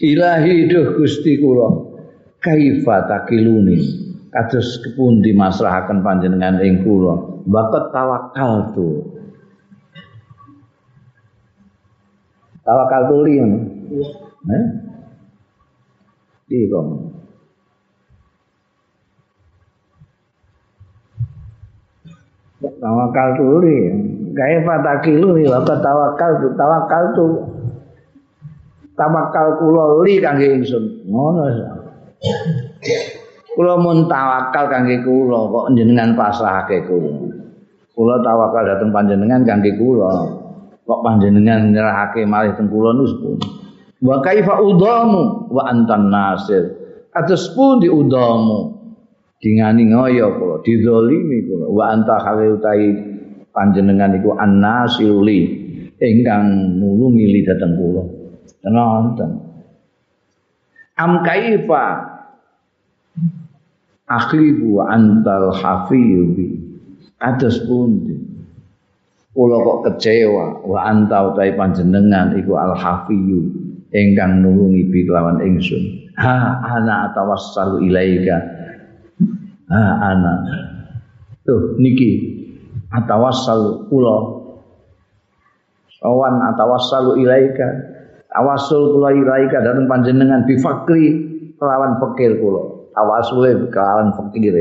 ilahi duh Gusti kula kaifa takiluni? Kados kepundi masrahaken panjenengan ing kula? Bakat tawakal tu tawakal tuli eh? Iya, tawakal tuli gaya fatakilu wa tawakal tu tawakal tu. Tawakal kula li kangge ingsun. Ngono kula mun tawakal kangge kula kok jenengan pasrahake kula. Kula tawakal dateng panjenengan kangge kula. Kok panjenengan nyerahake malih teng kula nus wa kaifa udamu wa antan nasir. Atus pun di udamu dingani ngoyo kula dizalimi kula. Wa anta khali utai panjenengan iku annasili ingkang nulungi li dhateng kula. Tenanten am kaifa akhlibu antal hafizi atas pundi? Kula kok kecewa wa anta utai panjenengan iku al hafiyu ingkang nulungi bi kelawan ingsun. Ha ana atawassalu ilaika ha ana. Tuh niki. Atawassal kula. Sawan atawassalu ilaika. Tawassul kula ilaika dateng panjenengan bi fakri kelawan fakir kula. Tawassule kelawan fakir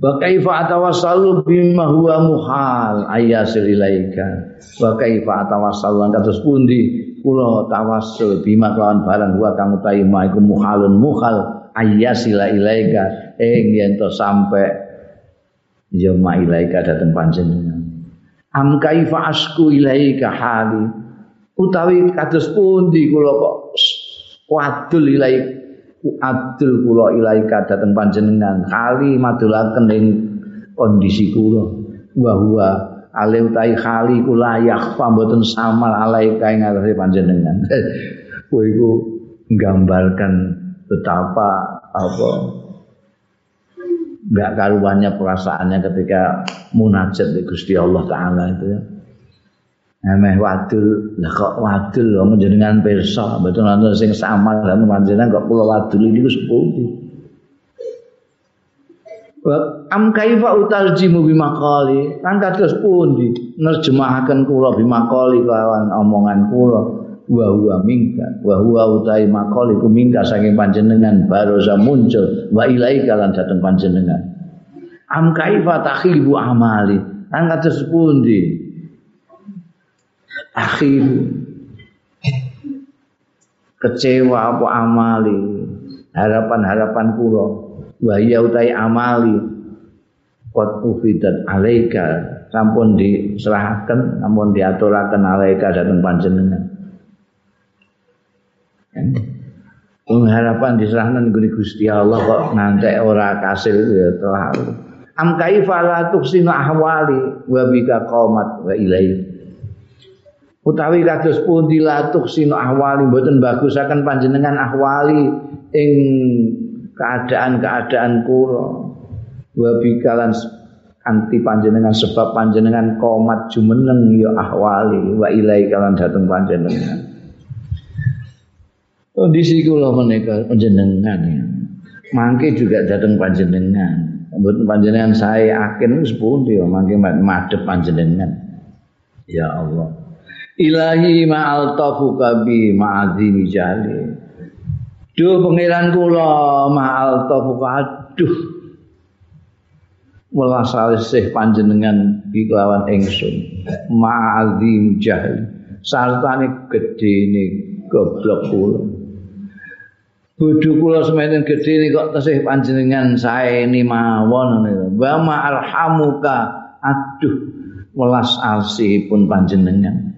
Wa kaifa atawassalu bima huwa muhal ayasil ilaika. Wa kaifa atawassalu kados pundi kula tawassul bima kelawan barang huwa kang utahi iku muhalun muhal ayasila ilaika ing yen to sampe. Ya ilaika dateng panjenengan. Am kaifa asku ilaika hali? Utawi kados pundi kula kok wadul ilaika adul kula ilaika dateng panjenengan? Kali madulaken ing kondisi kula. Wa huwa ale utahi kali kula yakhfa mboten samal alaika ing ngarep panjenengan. Kowe iku nggambarkan betapa apa nggak karuannya perasaannya ketika munajat di Gusti Allah Taala itu ya. Emeh wadul, lah kok wadul? Wong jenengan pirsa, mboten wonten sing sama lan panjenengan kok kula wadul niku sepundi. Am kaifa utarjimu bimakali kan kados pundi? Nerjemahaken kula bimakali lawan omongan kula wa huwa minka. Wa huwa utai makali ku minka saking panjenengan baroza muncul. Wa ilai kalan dateng panjenengan. Am kaifa takhibu amali? Kan kados pundi? Akhiru kecewa apa amali? Harapan-harapan kula. Wa ya utai amali. Qad ufidat alaika. Sampun diserahkan sampun diaturaken alaika dhateng panjenengan pengharapan diserahkan guni Gusti Allah kok ngantek ora kasil ya terlalu am kaifa ahwali wa bika qomat wa ilaihi utawi kados pundi la tuksinu ahwali mboten bagusaken panjenengan ahwali ing keadaan-keadaan kula. Wa bikalan anti panjenengan sebab panjenengan komat jumeneng ya ahwali wa ilai kalan dateng panjenengan kondisi kula menika panjenengan ya. Mangke juga dateng panjenengan. Mboten panjenengan saya akin wis pundi ya mangke madhep panjenengan. Ya Allah. Ilahi ma'al tafuka bi ma'azimi jali Duh pangeran kula ma'al tafuka aduh. Welas alisih panjenengan biklawan ingsun. Ma'azim jahil sartane gedene goblok kula Bodho kula sementen gedene kok tesih panjenengan saeni mawon wa ma'alhamuka aduh welas alisihipun panjenengan.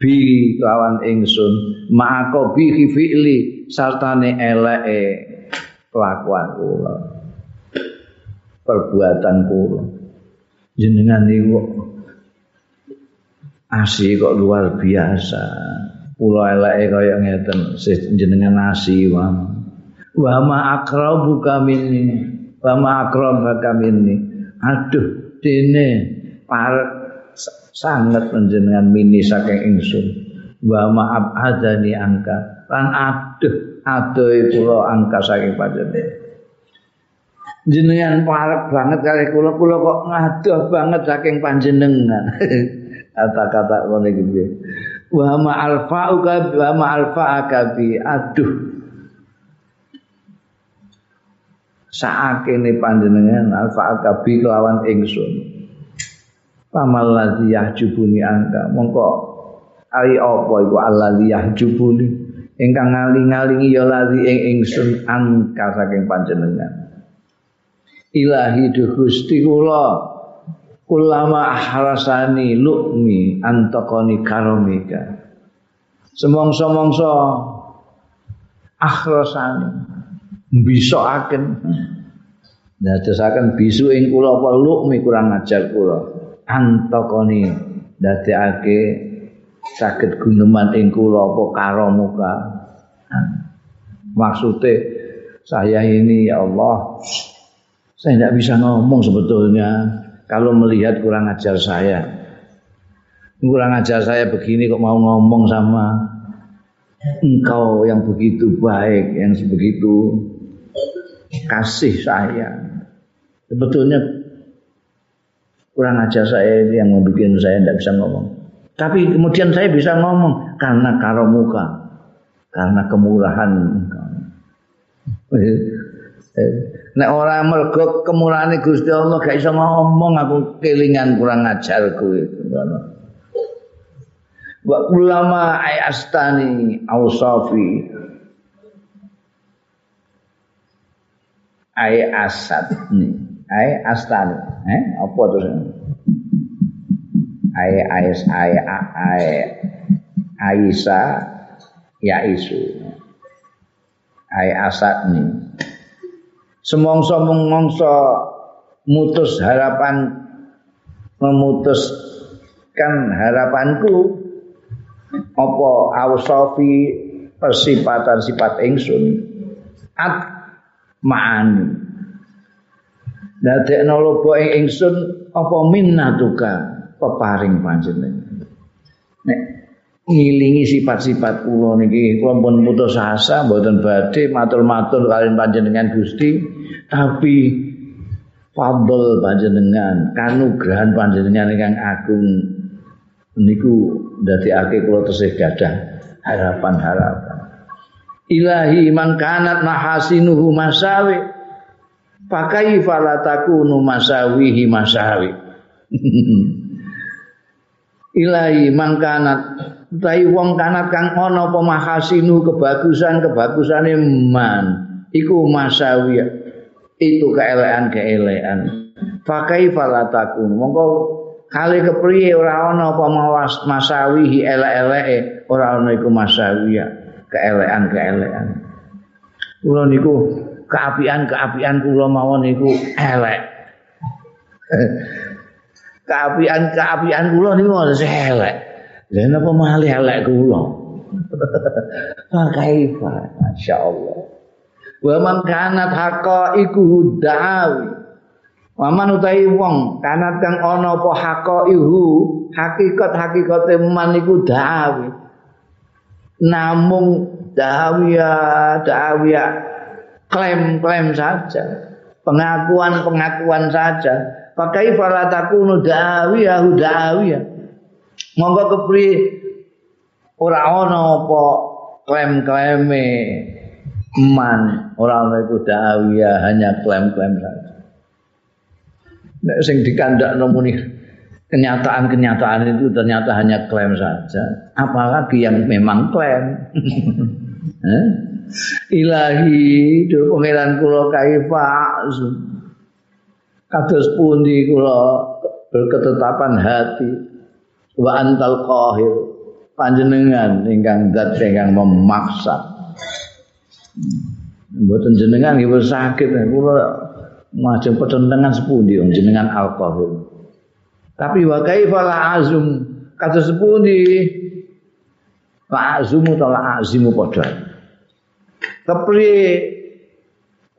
Bi lawan ingsun ma'ako bi fi'li sartane eleke kelakuan kula perbuatan kula. Jenengan niku asih kok luar biasa. Kula eleke kaya ngeten jenengan asih wa wa ma akrabuka minni. Wa ma akrabaka minni. Aduh dene parek sangat panjenengan mini saking ingsun. Wa maaf adani angka. Lan aduh aduh kula angka saking panjenengan. Jenengan parek banget kali kula kula kok ngaduh banget saking panjenengan. Kata-kata ngene iki wa ma alfa wa ma alfa akabi aduh saakene panjenengan alfa akabi kelawan ingsun. Pamal ladzi yahjubuni angka mongko ai apa iku alladzi yahjubuni? Ingkang ngaling-alingi ya ladzi ing ingsun angka saking panjenengan. Ilahi du Gusti kula. Kulama harasani lukmi antaqani karomika. Semongso-mongso akhrasani bisoaken dadosaken bisu ing kula apa lukmi kurang ajar kula. Antokoni dadekake saged guneman ing kula apa karamuka maksudnya saya ini ya Allah saya tidak bisa ngomong sebetulnya kalau melihat kurang ajar saya. Kurang ajar saya begini kok mau ngomong sama engkau yang begitu baik yang begitu kasih saya sebetulnya kurang ajar saya yang membuat saya tidak bisa ngomong. Tapi kemudian saya bisa ngomong karena karomuka, karena kemurahan Nek orang mergo kemurahan Gusti Allah gak bisa ngomong aku kelingan kurang ajarku itu. Wa ulama ayastani ausafi ay asad. Nih ay astani eh apa terus ay ais ay ay Aisa ya isu. Ay asad nih semongso mongso mutus harapan memutuskan harapanku apa ausofi persipatan sifat ingsun at ma'ani dadekno lobo ing ingsun apa minnatuka peparing panjenengan? Nek ngilingi sifat-sifat kula niki kula pun putus asa mboten badhe matur-matur kalian panjenengan Gusti tapi fadl panjenengan kanugrahan panjenengan ingkang agung niku ndadekake kula tesih gadah harapan-harapan ilahi mangkanat mahasinuhu masawi. Pakai falatakunu masawihi masawi. Ilahi mangkanat utawi wong kanat kang ana apa mahasinu kebagusan-kebagusane man. Iku masawi. Itu keelekan-keelekan. Fakai falatakun mongko kali kepriye ora ana apa mawas masawihi elek-eleke ora ana iku masawi keelekan-keelekan kula niku keapian-keapian kula mawon niku elek keapian-keapian kula niku elek Lha napa malih elek kula? Fa kaifa? Masyaallah. Wa man kanat haqa iku dawi. Wa man utahi wong kanat kang ana apa haqa ihu, hakikat hakikate man iku dawi. Namung dawiya dawiya klaim-klaim saja. Pengakuan-pengakuan saja. Pakai falatakunu dawiya dawiya. Monggo kepriye ora ana apa klaim-klaime man, ora ana iku dawiyah hanya klaim-klaim saja. Nek sing dikandakno muni kenyataan-kenyataan itu ternyata hanya klaim saja. Apalagi yang memang klaim. eh? Ilahi, do pangeran kula kaifa kados pundi kula berketetapan hati wa antal qahir panjenengan ingkang zat ingkang memaksa mboten jenengan nggih sakit kula majeng petentengan sepundi wong jenengan al qahir tapi wa kaifa la azum? Kata sepundi? La azumu ta la azimu padha? Kepriye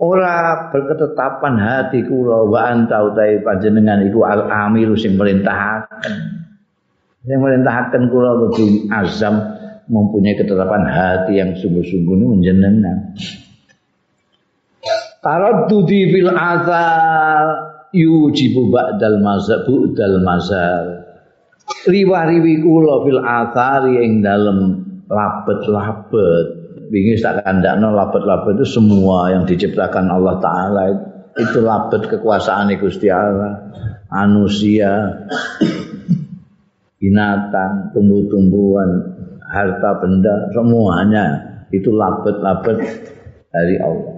ora berketetapan hati kula? Wa anta utahe panjenengan iku al amiru sing merintahaken. Yang merintahkan kula kudu azam mempunyai ketetapan hati yang sungguh-sungguh ini menjenengan. Taraddudi fil azal yujibu ba'dal mazhab bu'dal mazhab. Riwa-riwi kula fil athari ing dalem labet-labet. Wingi tak kandakno labet-labet itu semua yang diciptakan Allah taala itu labet kekuasaan Gusti Allah, manusia, binatang, tumbuh-tumbuhan, harta benda, semuanya itu labet-labet dari Allah.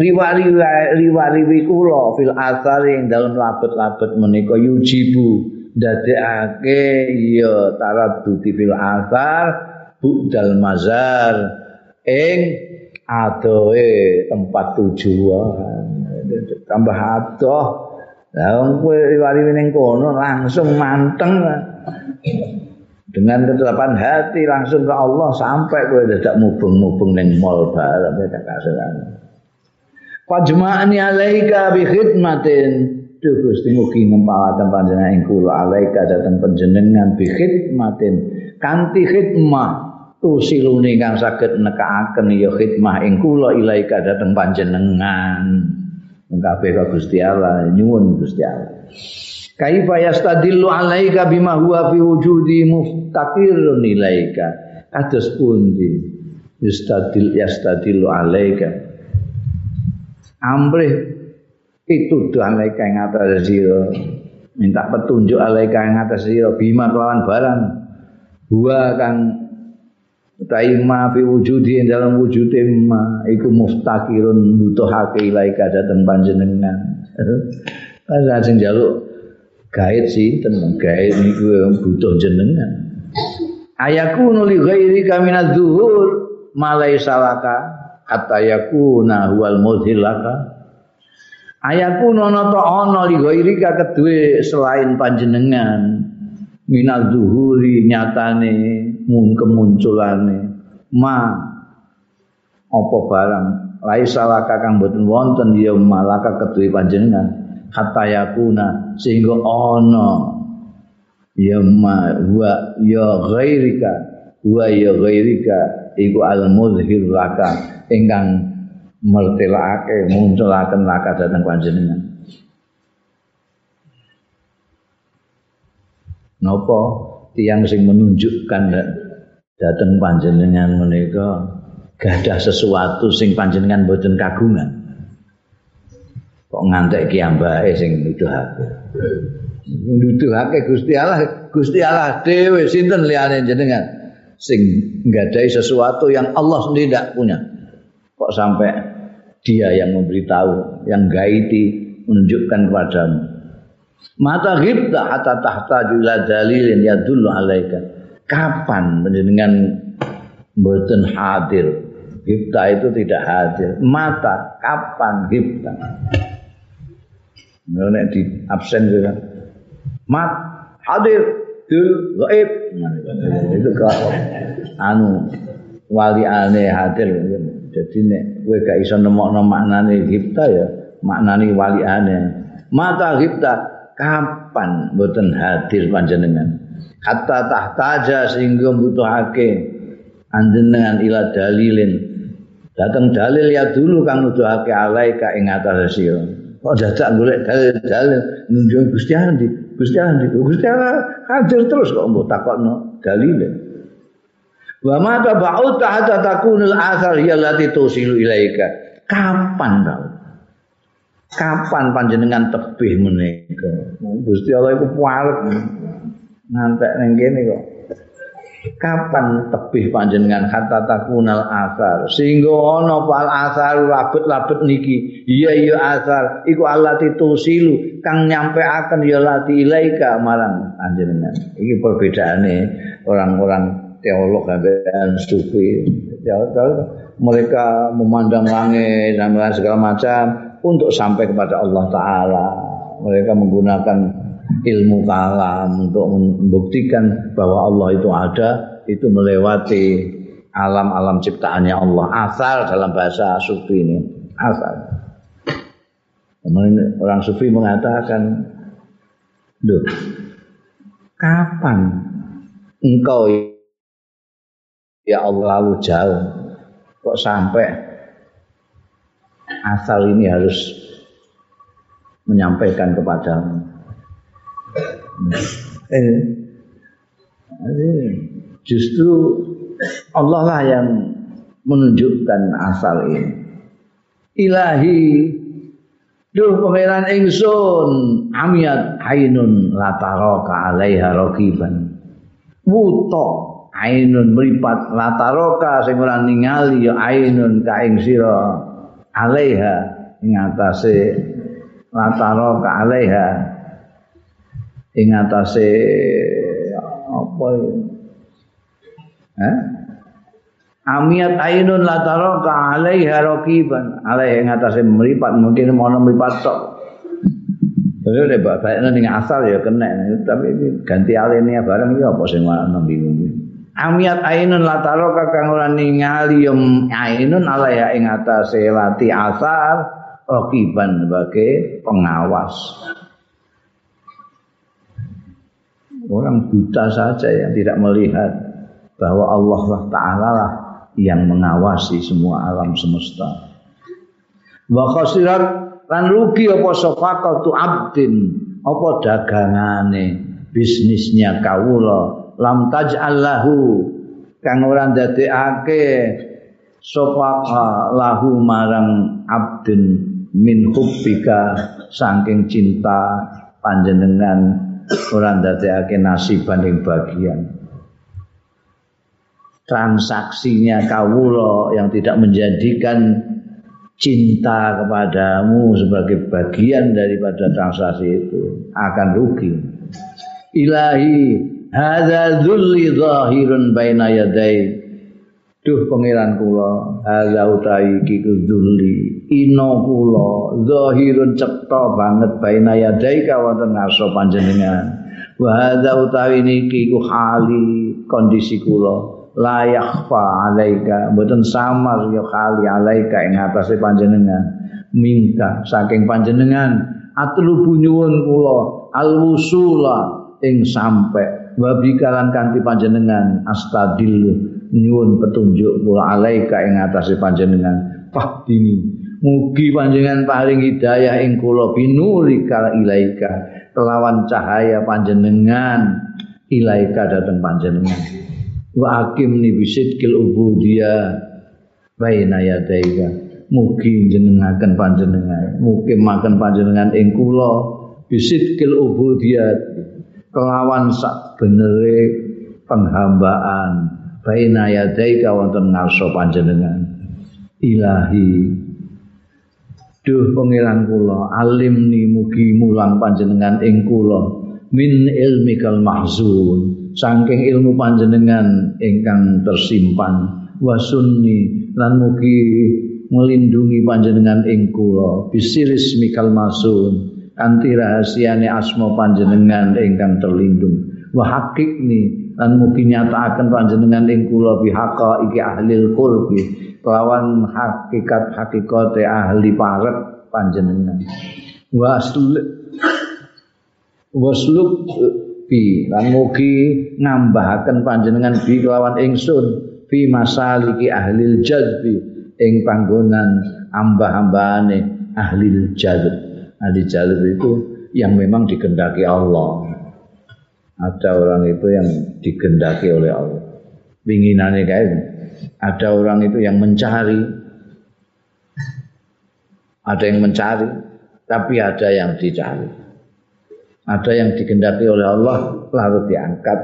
Riwa-riwi kula fil asar yang dalam labet-labet menika yujibu dadekake ya taradduti fil asar budal mazar ing adoe tempat tujuan. Tambah adoh. Lah kowe riwari ning kono langsung manteng. Dengan ketetapan hati langsung ke Allah sampai kowe dadak mubeng-mubeng ning mall bareng dadak kasaran. Fajma'ni alaika bi khidmatin. Duh Gusti mugi ngempalaken panjenengan ing kula. Alaika dhateng panjenengan bi khidmatin. Kanthi khidmah tusilune kang saged nekaaken ya khidmah ing kula ilaika dhateng panjenengan. kabeh ka Gusti Allah nyuwun Gusti Allah. Kaifa yastadillu alaika bima huwa fi wujudi muftaqirun ilaika? Kados pundi? Yastadil yastadillu alaika amrih. Itu alaika yang atas sira. Minta petunjuk alaika yang atas sira. Bima kelawan barang. Huwa kang Utai ma fi wujudi dalam wujude ma. Iku muftakirun butuhake ilaika dateng panjenengan. Kan sing njaluk gaib sinten gaib niku butuh jenengan. Ayaku nuli ghairi kamina zuhur malai salaka hatta yakuna huwal mudhillaka. Ayaku nono to ana li kedue selain panjenengan. Minal zuhuri nyatane mun kemunculane. Ma apa barang? Lai salaka kang boten wonten ya malaka kedue panjenengan. Hatta yakuna sehingga ana. Ya ma wa ya ghairika wa ya ghairika iku al muzhir laka ingkang mertelake munculaken laka dateng panjenengan Napa tiang sing menunjukkan dateng panjenengan menika gadah sesuatu sing panjenengan boten kagungan. Kok ngantek ki ambake sing nuduhake. Nuduhake Gusti Allah, Gusti Allah dhewe sinten liyane jenengan sing nggadahi sesuatu yang Allah sendiri tidak punya. Kok sampai dia yang memberitahu, yang gaiti menunjukkan kepadamu. Mata ghibta hatta tahta ila dalilin yadullu alaika. Kapan panjenengan mboten hadir? Ghibta itu tidak hadir. Mata kapan ghibta? Nek di absen juga. Mat hadir dul gaib. itu kalau anu wali ane hadir. Jadi nek kowe gak iso nemokno maknane ghibta ya maknane wali ane. Mata ghibta kapan mboten hadir panjenengan? Hatta tahtaja sehingga butuhake anjenengan ila dalilin. Datang dalil ya dulu kang nuduhake alaika ing atas sira. Kok dadak golek dalil dalil nunjuk Gusti Allah Gusti Allah Gusti Allah hadir terus kok mbok takokno dalil wa ma tabauta hatta takunul athar ya lati tusilu ilaika. Kapan tau kapan panjenengan tebih menika? Gusti Allah iku parek ngantek ning kene kok. Kapan tebih panjenengan hatta takunal asar sehingga ana pal asar labet-labet niki. Iya iya asar iku Allah titusilu kang nyampe akan ya lati ilaika marang panjenengan. Iki perbedaane orang-orang teolog dan sufi mereka memandang langit dan segala macam untuk sampai kepada Allah Ta'ala. Mereka menggunakan ilmu kalam untuk membuktikan bahwa Allah itu ada, itu melewati alam-alam ciptaannya Allah. Asal dalam bahasa sufi ini, asal. Orang sufi mengatakan, Duh, kapan engkau ya Allah lalu jauh. Kok sampai asal ini harus menyampaikan kepada eh, justru Allah lah yang menunjukkan asal ini. Ilahi. Duh pangeran ingsun. Amiat ainun lataroka alaiha raqiban wuto ainun mripat lataroka sing ora ningali ya ainun ka ing sira alaiha ing atase lataro ka alaiha. Ing atase apa eh? Amiat ainun lataro ka alaiha raqiban alaiha ing atase mripat mungkin mau mripat tok. Jadi udah bapak ning asal ya kena. Tapi ganti alinea bareng iki apa sing ana bingung Amiat ainun lataro kakang ora ningali yum ainun ala ya ing atase lati asar rakiban sebagai pengawas. Orang buta saja yang tidak melihat bahwa Allah Taala lah yang mengawasi semua alam semesta. Wa khasirat lan rugi apa safaqatu abdin apa dagangane bisnisnya kawula lam taj'al lahu. Kang ora ndadekake sapa lahu marang abdin min hubbika saking cinta panjenengan ora ndadekake nasiban ing bagian. Transaksinya kawula yang tidak menjadikan cinta kepadamu sebagai bagian daripada transaksi itu akan rugi. Ilahi hadza dzulli zahirun baina yadai duh pangeran kula hadza utawi iki dzulli ina kula zahirun cetha banget baina yadai wonten ngarsa panjenengan. Wa hadza utawi niki ku hali kondisi kula la yakhfa alaika. Mboten samar ya kali alaika ing atase panjenengan. Minta saking panjenengan atlubu nyuwun kula alwusula ing sampe wabi kalan kanthi panjenengan astadil nyuwun petunjuk kula alaika ing atase panjenengan. Fahdini. Mugi panjenengan paling hidayah ing kula binurika ilaika. Kelawan cahaya panjenengan. Ilaika dateng panjenengan. Wa akim ni bisidkil ubudiyah. Baina yadaika. Mugi jenengaken panjenengan. Mugi makan panjenengan ing kula. Bisidkil ubudiyah kelawan sak benere penghambaan. Baina yadaika wonten ngarsa panjenengan. Ilahi. Duh pangeran kula alim ni mugi mulang panjenengan ing kula. Min ilmikal mahzun saking ilmu panjenengan ingkang tersimpan. Wasunni lan mugi melindungi panjenengan ing kula. Bisiris mikal masun kanthi rahasiane asma panjenengan ingkang terlindung. Wa hakikni lan mugi nyatakaken panjenengan ing kula bihaqa iki ahli qurbi kelawan hakikat hakikate ahli parek panjenengan. Wasluk bi lan mugi nambahaken panjenengan bi kelawan ingsun bi masaliki ahli jazbi ing panggonan ambah-ambahane ahli jazb ahli jazb itu yang memang dikendaki Allah ada orang itu yang digendaki oleh Allah. Pinginannya kayak ada orang itu yang mencari, ada yang mencari, tapi ada yang dicari. Ada yang digendaki oleh Allah lalu diangkat.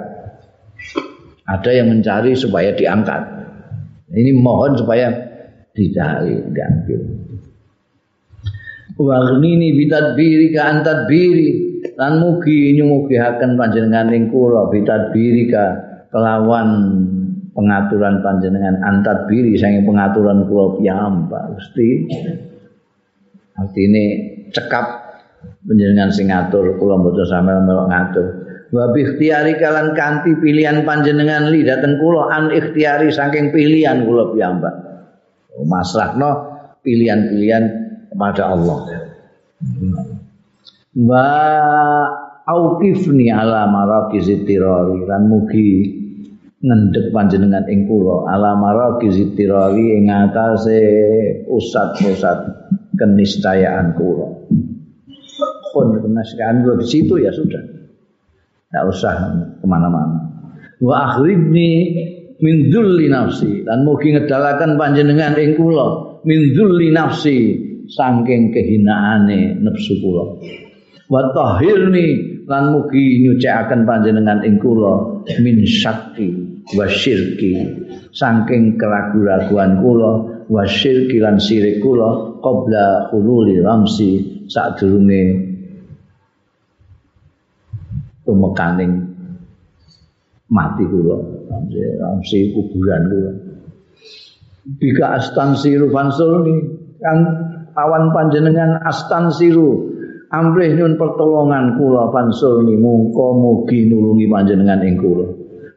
Ada yang mencari supaya diangkat. Ini mohon supaya dicari, diambil. Wagnini bitadbiri ka antadbiri lan mugi nyumugihaken panjenengan ing kula bitadbirika kelawan pengaturan panjenengan antat biri saking pengaturan kula piyambak Gusti. Artine cekap panjenengan sing ngatur kula mboten sampeyan melok ngatur. Wa bi ikhtiyari kalan kanthi pilihan panjenengan li dateng kula an ikhtiari saking pilihan kula piyambak. Masrahno pilihan-pilihan kepada Allah wa auqifni ala marakiz tirari. Lan mugi ngendhek panjenengan ing kula. Ala marakiz tirari ing atase pusat-pusat keniscayaan kula. Pun keniscayaan kula di situ ya sudah. Tidak usah ke mana-mana. Wa akhrijni min dzulli nafsi. Lan mugi ngedalaken panjenengan ing kula min dzulli nafsi saking kehinaane nafsu kula. Wa tahirni lan mugi nyucikaken panjenengan ing kula min syakki wa syirki. Saking keraguan-raguan kula wa syirki lan sirik kula qabla hululi ramsi sadurunge tumekaning mati kula. Ramsi kuburan kula. Bika astansiru fansulni kan awan panjenengan astansiru. Amrih nyun pertolongan kula pansulni mungko mugi nulungi panjenengan ing kula.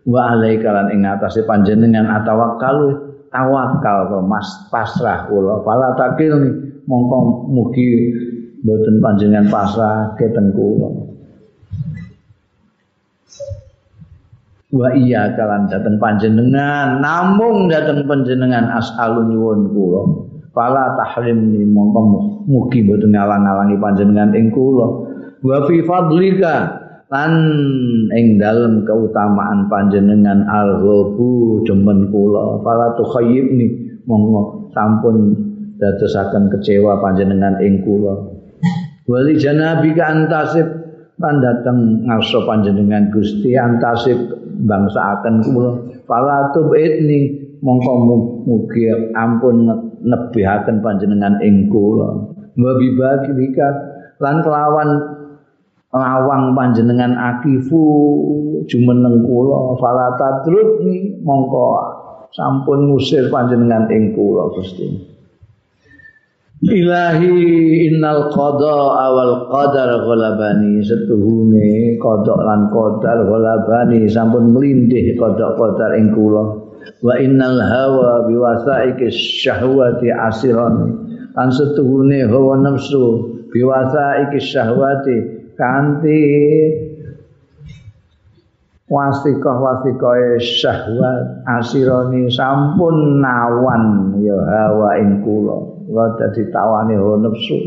Wa lan ing atase panjenengan atawakkalu tawakal mas pasrah kula. Pala takil mongko mugi mboten panjenengan pasrah keteng kula. Wa iya kalan dateng panjenengan namung dateng panjenengan as'alun nyuwun kula fala tahrim ni mongko mugi mboten ngalang-alangi panjenengan ing kula. Wa fi fadlika lan ing dalem keutamaan panjenengan al-ghabu demen kula. Fala tukhayyibni monggo sampun dadosaken kecewa panjenengan ing kula. Wali janabika antasib lan dateng ngarsa panjenengan Gusti antasib bangsa akan kula. Fala tubidni mongko mugi ampun nebihaken panjenengan ing kula. Wa bibaki lan kelawan lawang panjenengan akifu jumeneng kula. Fala tadrubni mongko sampun ngusir panjenengan ing kula Gusti. Ilahi innal qada awal qadar ghalabani setuhune qada lan qadar ghalabani sampun mlindih qada qadar ing kula wa innal hawa biwasaiki syahwati asiran lan setuhune hawa nafsu biwasaiki syahwati kanthi wasikoh wasikoe syahwat asironi. Sampun nawan ya hawa ing kula. Kula dadi tawane nafsu.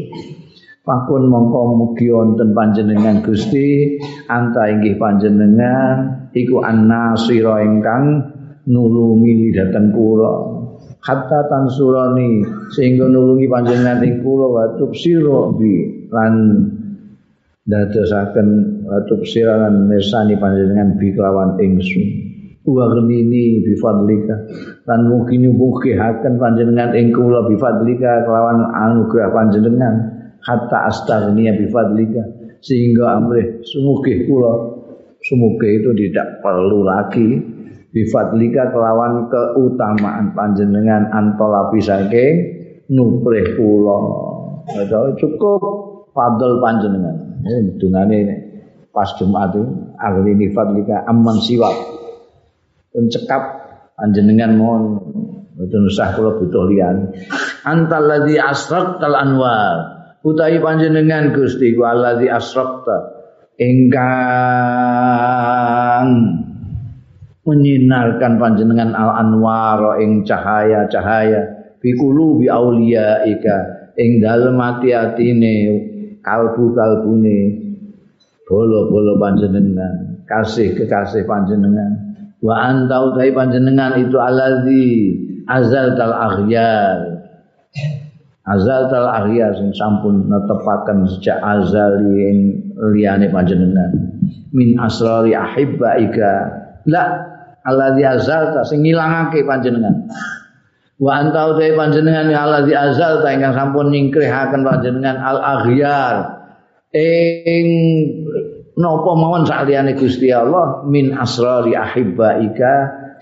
Pakun mongko mugi wonten panjenengan Gusti anta inggih panjenengan iku annasira ingkang nulungi dhateng kula. Hatta tansurani sehingga nulungi panjenengan ing kula wa tubsira bi lan dadosaken atau sirangan mesani panjenengan bi kelawan ingsun. Wa ghnini bi fadlika. Lan mungkin mugihaken panjenengan ing kula bi fadlika kelawan anugerah panjenengan. Hatta astaghniya bi fadlika. Sehingga amrih sumugih kula. Sumugih itu tidak perlu lagi bi fadlika kelawan keutamaan panjenengan antolapi saking nuprih kula. Cukup fadl panjenengan. Dungane pas Jumat itu ahli nifat lika aman siwak. Pencekap panjenengan mohon betul usah kula butuh lian antal ladzi asraqtal anwar. Utawi panjenengan Gusti wa ladzi asraqta. Ingkang menyinarkan panjenengan al anwar ing cahaya-cahaya bi qulubi auliya ika ing dalem ati-atine kalbu-kalbune bolo-bolo panjenengan, kasih kekasih panjenengan. Wa anta utai panjenengan itu alazi azal tal aghyar. Azal tal aghyar sing sampun netepaken sejak azali ing liyane panjenengan. Min asrari ahibbaika. La alazi azal ta sing ngilangake panjenengan. wa anta utai panjenengan ya azal ta ingkang sampun nyingkrihaken panjenengan al aghyar. Ing napa mawon saliyane Gusti Allah min asrari ahibbaika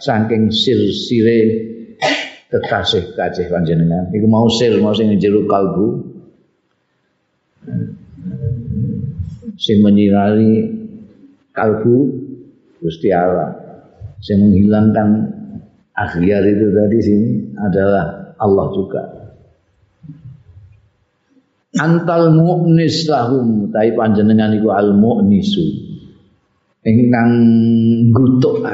saking sir-sire kekasih-kekasih panjenengan. Iku mau sir mau sing jero kalbu. Sing menyinari kalbu Gusti Allah sing menghilangkan akhyar itu tadi sini adalah Allah juga. Antal mu'nis lahum. Tapi panjenengan iku al mu'nisu. Ingkang gutuk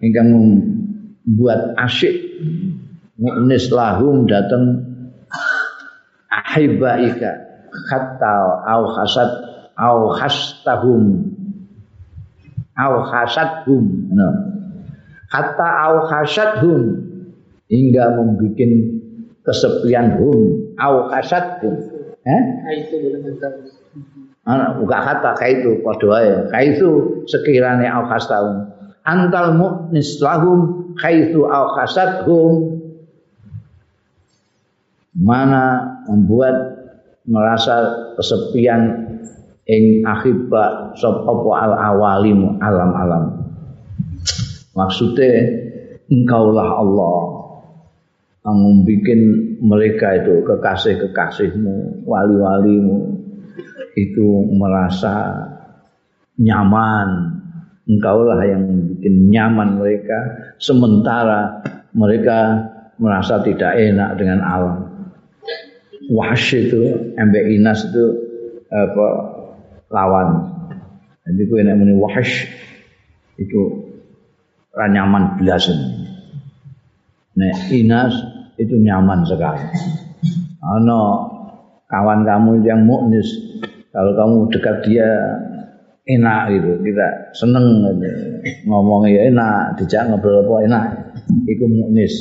ingkang membuat asyik. Mu'nis lahum datang. Ahibaika hatta au hasad. Au hastahum au hasadhum no hatta au hasadhum hingga membuat kesepian hum au hasadhum eh Anak buka kata kaitu padha wae. Kaitu sekirane au khastahum. Antal mu'nis lahum kaitu au khasadhum. Mana membuat merasa kesepian ing akhibah sapa al awalimu alam-alam. Maksudnya engkaulah Allah yang membuat mereka itu kekasih-kekasihmu, wali-walimu itu merasa nyaman. Engkaulah yang membuat nyaman mereka sementara mereka merasa tidak enak dengan alam. Wash itu, embek inas itu apa lawan. Jadi kau enak meni wash itu nyaman belasan. Nah, Inas itu nyaman sekali. Ano kawan kamu yang muknis, kalau kamu dekat dia enak gitu, kita seneng gitu. ngomongnya ya enak, dijak ngobrol apa enak, itu muknis.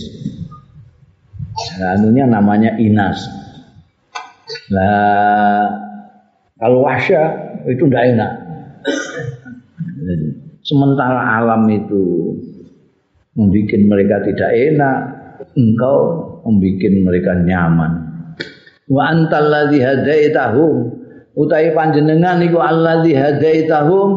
Nah, anunya namanya Inas. Nah, kalau wasya itu tidak enak. Sementara alam itu membuat mereka tidak enak, engkau membuat mereka nyaman. Wa antal ladzi hadaitahum utawi panjenengan iku alladzi hadaitahum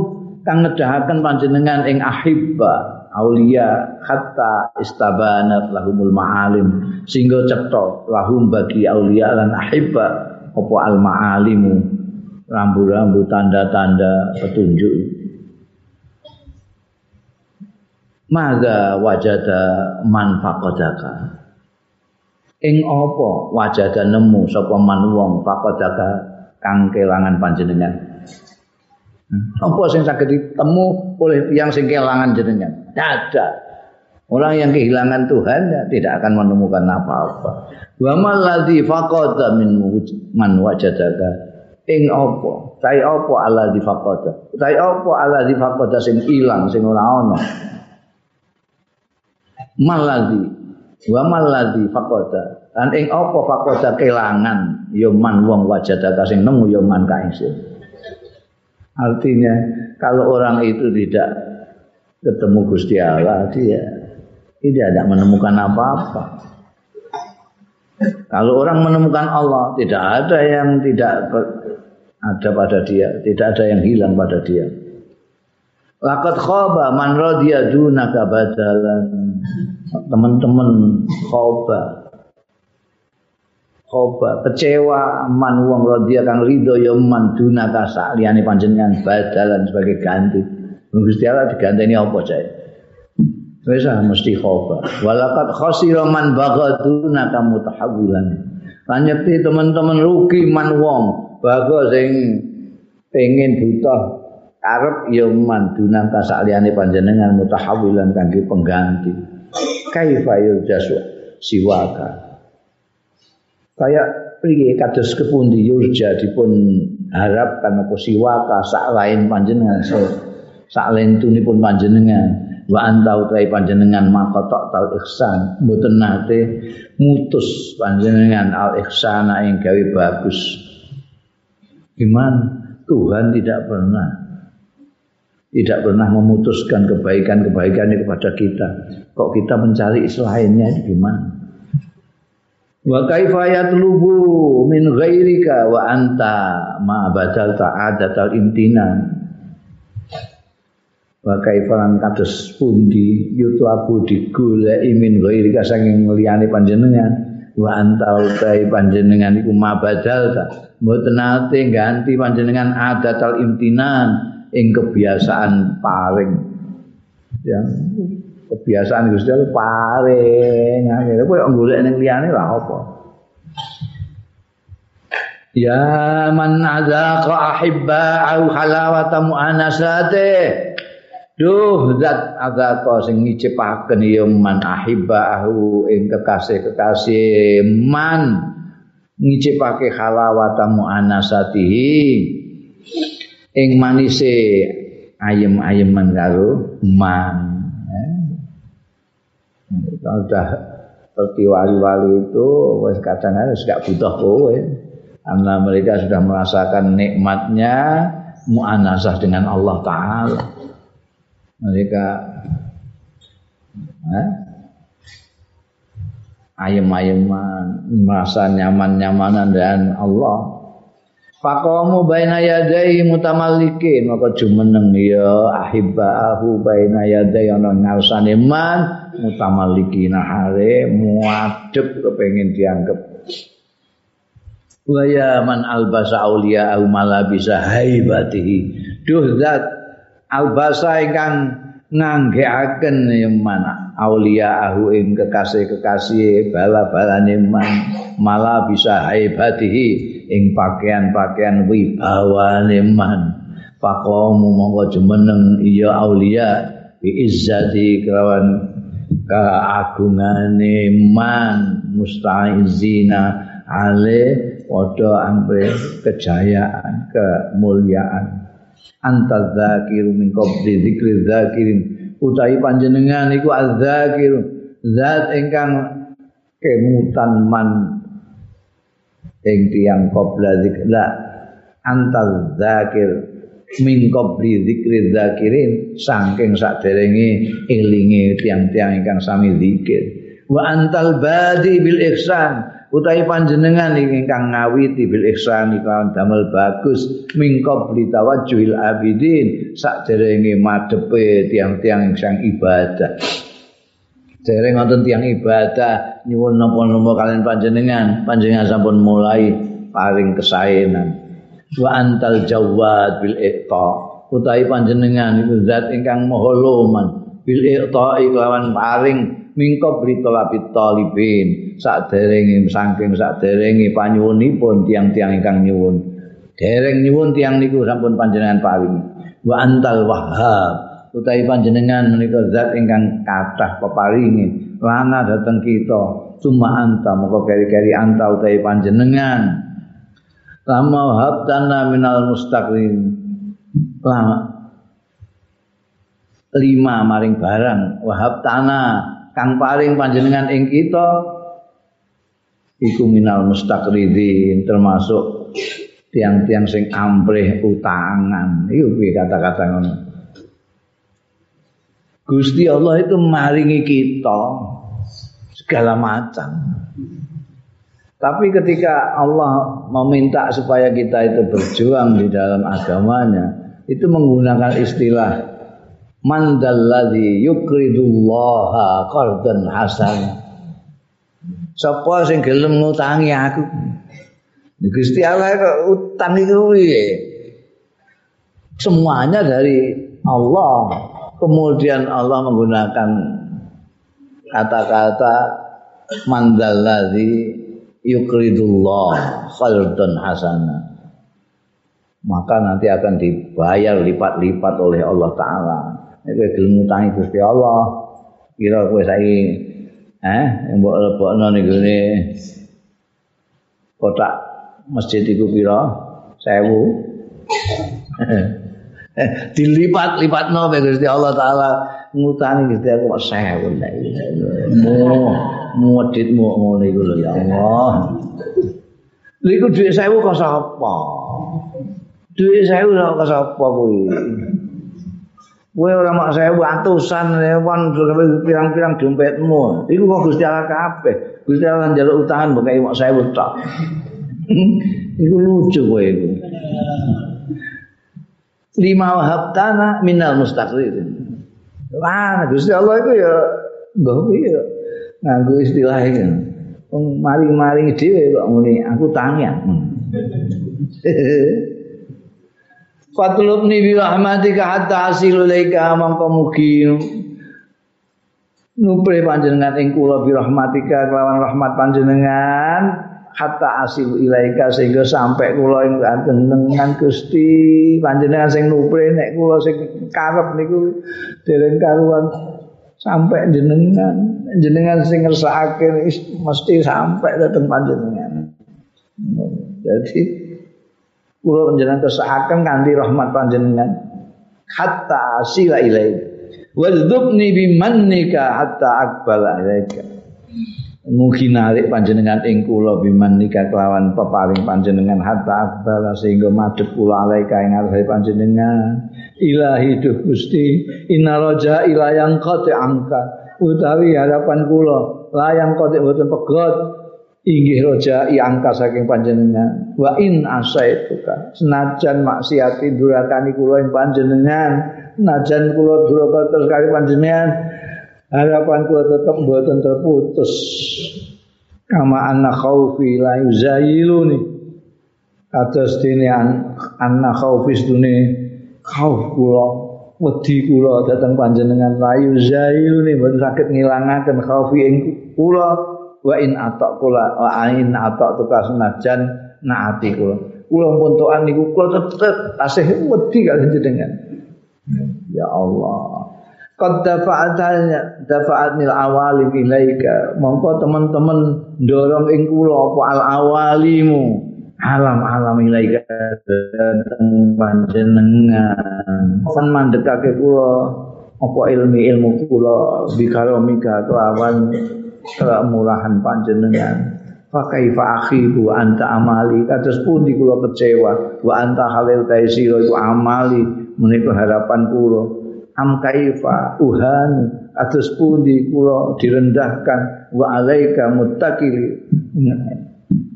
kang ngedahaken panjenengan ing ahibba aulia hatta istabanat lahumul ma'alim sehingga cetha lahum bagi aulia lan ahibba apa al ma'alimu rambu-rambu tanda-tanda petunjuk Mada wajada man faqadaka. Ing apa wajada nemu sapa man wong faqadaka kang kelangan panjenengan. Apa sing saged ditemu oleh yang sing kelangan jenengan? Tidak. Orang yang kehilangan Tuhan ya, tidak akan menemukan apa-apa. Wa mal ladzi faqada min man wajadaka ing apa? Tai apa alladzi faqada? Tai apa alladzi faqada sing ilang sing ora ana? Mal ladzi wa mal ladzi faqada. Lan ing apa faqada kelangan ya man wong wajadaka sing nemu ya man kae Artinya kalau orang itu tidak ketemu Gusti Allah dia tidak ada menemukan apa-apa. Kalau orang menemukan Allah, tidak ada yang tidak ada pada dia, tidak ada yang hilang pada dia. Lakat khoba man radiya dunaka. Teman-teman khoba. Khoba kecewa man wong radiya kang ridho ya man dunaka saliyane panjenengan badalan sebagai ganti. Gusti Allah diganteni apa cah? Wis ah, mesti khoba. Walakat khasira man bagaduna kamu tahawulan. Lan teman-teman rugi man wong baga sing pengen buta arep ya man dunang kasaliyane panjenengan mutahawilan kangge pengganti. Kaifa yurjasu siwaka. Kayak priye kados kepundi yurja dipun harapkan apa siwaka sak lain panjenengan sak lain tunipun panjenengan wa anta utai panjenengan maka tak tau ihsan mboten nate mutus panjenengan al ihsana ing gawe bagus iman Tuhan tidak pernah tidak pernah memutuskan kebaikan-kebaikan kepada kita. Kok kita mencari selainnya itu gimana? Wa kaifa yatlubu min ghairika wa anta ma badal ta'adatal imtinan wa kaifalan kados pundi yutlabu digoleki min ghairi kasanging liyane panjenengan. Wa anta utai panjenengan iku mabadal ta mboten nate ganti panjenengan adatal imtinan ing kebiasaan paring. Ya. Kebiasaan Gusti Allah paring. Ngene kowe golek ning liyane lah apa? Ya man adzaqa ahibba au halawata mu'anasate. Duh zat agaka sing ngicipaken ya man ahibahu ing kekasih-kekasih. Man ngicipake halawata muannasatihi ing manise ayem-ayeman karo man. Kalau sudah seperti wali-wali itu wis kadang harus gak butuh kowe. Karena mereka sudah merasakan nikmatnya muannasah dengan Allah taala mereka eh, ayem-ayeman merasa nyaman-nyamanan dengan Allah Faqamu baina yadai mutamallikin maka jumeneng ya ahibbahu baina yadai. Ana ngarsane man mutamallikin hare muadep kepengin dianggap wa ya man albasa auliya au malabisa haibatihi. Duh zat albasa ingkang nganggeaken mana aulia ahu ing kekasih-kekasih bala-balane man malah bisa haibatihi ing pakaian-pakaian wibawane man. Faqamu monggo jumeneng. Iya aulia bi izzati kelawan keagungane man. Musta'izina ale padha ampe kejayaan kemuliaan. Anta dzakiru min qabli dzikri dzakirin. Utahi panjenengan iku azzakir zat ingkang kemutan man ing tiyang qabla dzikra anta dzakir min qabli dzikri dzakirin saking saderenge elinge tiang-tiang ingkang sami zikir. Wa antal badi bil ihsan utawi panjenengan ingkang ngawiti bil ihsan kelawan damel bagus mingkop li tawajjuhil abidin sakderenge madhepe tiang-tiang sang ibadah dereng wonten tiang ibadah nyuwun napa-napa kalian panjenengan panjenengan sampun mulai paring kesaenan wa antal jawad bil iqta. Utawi panjenengan iku zat ingkang maha loman. Bil iqta kelawan paring mingko brito labit talibin. Sak derenge saking sak derenge panyuwunipun tiang-tiang ingkang nyuwun. Dereng nyuwun tiang niku sampun panjenengan paling wa antal wahhab utawi panjenengan menika zat ingkang kathah peparingi lana dateng kita. Cuma anta moko keri-keri anta utawi panjenengan. Lama habtana minal mustaqim. Lama. Lima maring barang. Wahab tanah kang paring panjenengan ing kita iku minal mustaqridin termasuk tiang-tiang sing amprih utangan. Iku piye kata-kata ngono Gusti Allah itu maringi kita segala macam. Tapi ketika Allah meminta supaya kita itu berjuang di dalam agamanya itu menggunakan istilah man dalladzi yukridullaha qardan hasan. Sapa sing gelem ngutangi aku? Gusti Allah kok utang itu piye semuanya dari Allah kemudian Allah menggunakan kata-kata mandalladzi yukridullah khaldan hasana. Maka nanti akan dibayar lipat-lipat oleh Allah taala. Kowe gelem ngutangi Gusti Allah. Kira kowe saiki eh mbok lebokno ning kotak masjid iku pira 1000 dilipat-lipatno be Gusti Allah taala ngutangi Gusti aku 1000 mu muditmu ngono iku lho ya Allah Lha iku dhuwit 1000 kok sapa? Dhuwit 1000 kok sapa kuwi? Kowe ora mak sewu atusan wan pirang-pirang dompetmu. Iku kok Gusti Allah kabeh. Gusti Allah njaluk utangan mbok kaya mak sewu tok. iku lucu kowe iku. Lima wahab tanah minal mustaqrir. Wah, Gusti Allah itu ya mbah piye nganggo istilah iki. Wong maring-maring dhewe kok ngene aku tangian. Fatlubni bi rahmatika hatta asilu laika mangko mugi nupre panjenengan ing kula bi rahmatika kelawan rahmat panjenengan hatta asilu ilaika sehingga sampai kula ing panjenengan Gusti. Panjenengan sing nupre nek kula sing karep niku dereng karuan sampai jenengan. Jenengan sing ngersakake mesti sampai dateng panjenengan. Jadi kula panjenengan kesahaken kanthi rahmat panjenengan. Hatta asila ilai wadzubni bimannika hatta akbala ilaika Mungkin narik panjenengan ing kula bimanika kelawan peparing panjenengan. Hatta akbala sehingga madhep kula alaika ing ngarep panjenengan. Ilahi duh Gusti inna raja ilayang qati angka. Utawi harapan kula layang qati boten pegot inggih roja angka saking panjenengan. Wa in asaituka senajan maksiati durakani kula ing panjenengan. Najan kula duraka terus kali panjenengan harapan kula tetep mboten terputus. Kama anna khaufi la yuzayiluni kados dene anna khaufi dune khauf kula wedi kula dateng panjenengan la yuzayiluni mboten saged ngilangaken khaufi ing kula. Wa in atok kula wa in atok tuka senajan naati kula. Kula pun toan niku kula tetep asih wedi kali jenengan. Ya Allah qad dafa'atnya dafa'atnil awali ilaika. Mongko teman-teman dorong ing kula apa al awalimu? Alam-alam ilaika dateng panjenengan. Kan mandekake kula apa ilmi ilmu kula bikaromika kelawan kemurahan panjenengan. Fa kaifa akhibu anta amali? Kados pundi kula kecewa? Wa anta halil taisira iku amali menika harapan kula am kaifa uhan? Kados pundi kula direndahkan? Wa alaika muttaqili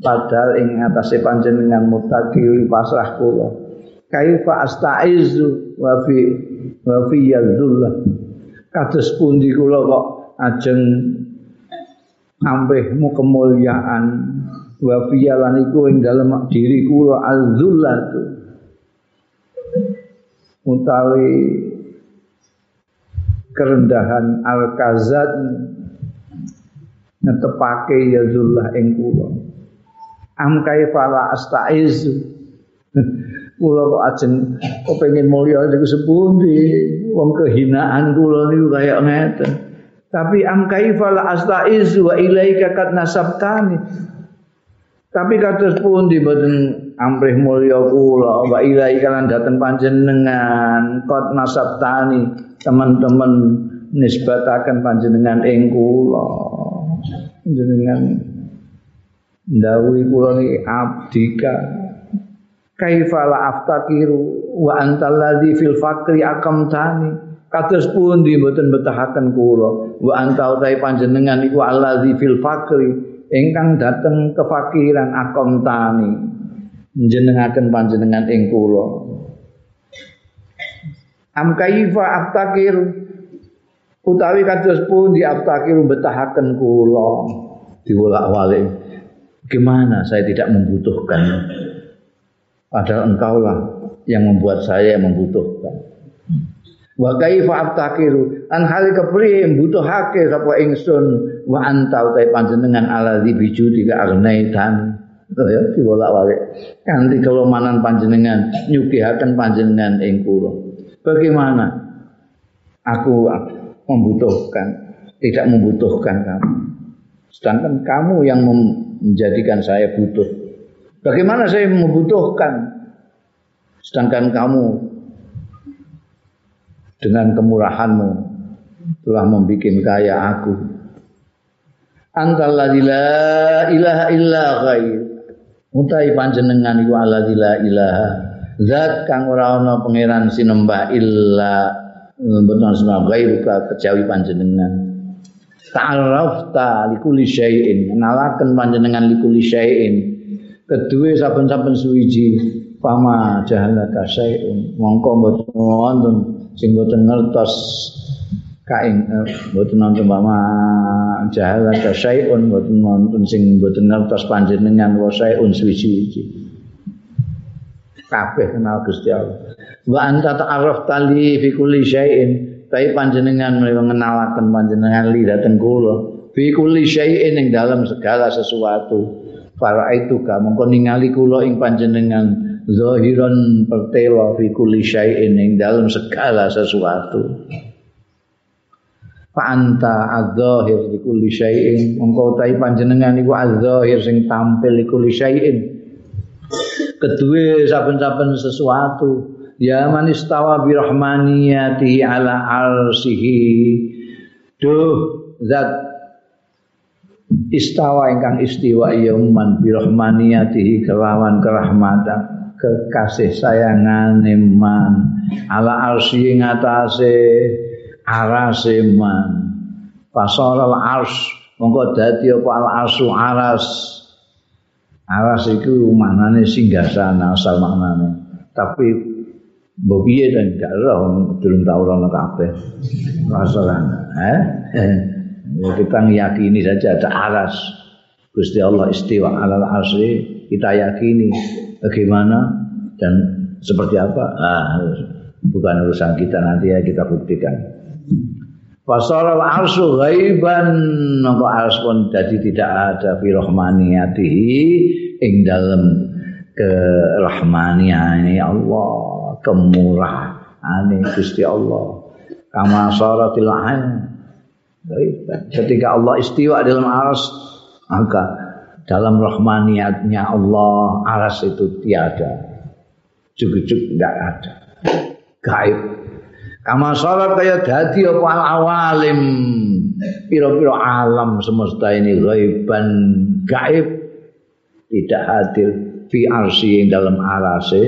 padahal ing atase panjenengan muttaqili pasrah kula. Kaifa astaizu wa fi wa fi yadzullah. Kados pundi kula kok ajeng mu kemuliaan? Wa fiyalan iku ing dalem diri kula azzullatu utawi kerendahan al-kazat netepake ya zullah ing kula. Am kaifa la astaizu? Kula kok ajeng kepengin mulya niku sepundi? Wong kehinaan kula niku kaya ngeten. Tapi am kaifa la astaiz wa ilaika kat nasabtani? Tapi kados pundi mboten amrih mulya kula? Wa ilaika lan dateng panjenengan kot nasabtani teman-teman nisbataken panjenengan ing kula. Jenengan ndawuhi kula niki abdika. Kaifa la aftakiru wa antal ladzi fil faqri akamtani. Kados pundi mboten betahaken kula? Wa anta utahe panjenengan iku allazi fil faqri ingkang dateng kefakiran akamtani. Njenengaken panjenengan ing kula am kaifa aftakiru utawi kados pundi aftakiru betahaken kula diwolak-walik gimana saya tidak membutuhkan Padahal engkaulah yang membuat saya membutuhkan. Wa kaifa abtakiru an hal kepriye mbutuhake sapa ingsun wa anta utai panjenengan ala di bijudi ka arnaitan. Oh ya dibolak-balik. Kanthi kelomanan panjenengan nyugihaken panjenengan ing kula. Bagaimana aku membutuhkan tidak membutuhkan kamu. Sedangkan kamu yang menjadikan saya butuh. Bagaimana saya membutuhkan sedangkan kamu dengan kemurahanmu telah membuat kaya aku. Antalladzi la ilaha illa ghair. Utai panjenengan iku la ilaha. Zat kang ora ana pangeran sinembah illa benar sinembah ghair kejawi panjenengan. Ta'arrafta likulli syai'in. Kenalaken panjenengan likulli syai'in kedua saben-saben suwiji pama jahala kasaiun mongko mboten wonten sing mboten ngertos kain eh, mboten nonton pama jahala kasaiun mboten wonten sing mboten ngertos panjenengan wasaiun suwiji-wiji kabeh kenal Gusti Allah. Wa anta ta'arraf tali fi kulli syai'in. Tapi panjenengan mengenalaken panjenengan li dateng kula fi kulli syai'in ing dalam segala sesuatu. Para itu ka mongko ningali kula ing panjenengan zahiran pertela fi kulli syai'in ing dalam segala sesuatu. Fa anta adzahir fi kulli syai'in. Mongko utahi panjenengan iku adzahir sing tampil kulli syai'in kedue saben-saben sesuatu. Ya man istawa bi rahmaniyatihi ala arsihi. Duh zat istawa ingkang istiwa iya man birahmaniyatihi kelawan kerahmatan kekasih sayangan man. Ala arsy ngatasé arase man. Al ars mongko dadi apa al arsu aras aras iku maknane singgasana asal maknane. Tapi mbok piye dan gak roh durung tau rono kabeh. Masalah. Eh? Ya, kita meyakini saja ada aras. Gusti Allah istiwa alal asri kita yakini bagaimana dan seperti apa. Ah, bukan urusan kita nanti ya kita buktikan Fasal arsu ghaiban maka ars pun jadi tidak ada fi rahmaniyatihi ing dalam kerahmaniane Allah kemurahan Gusti Allah kama saratil ain Ketika Allah istiwa dalam aras, maka dalam rahmaniyatnya Allah aras itu tiada. Cukup-cukup tidak ada. Gaib. Kama salat kaya dadi apa al awalim. Piro-piro alam semesta ini gaiban gaib. Tidak hadir fi arsi dalam arase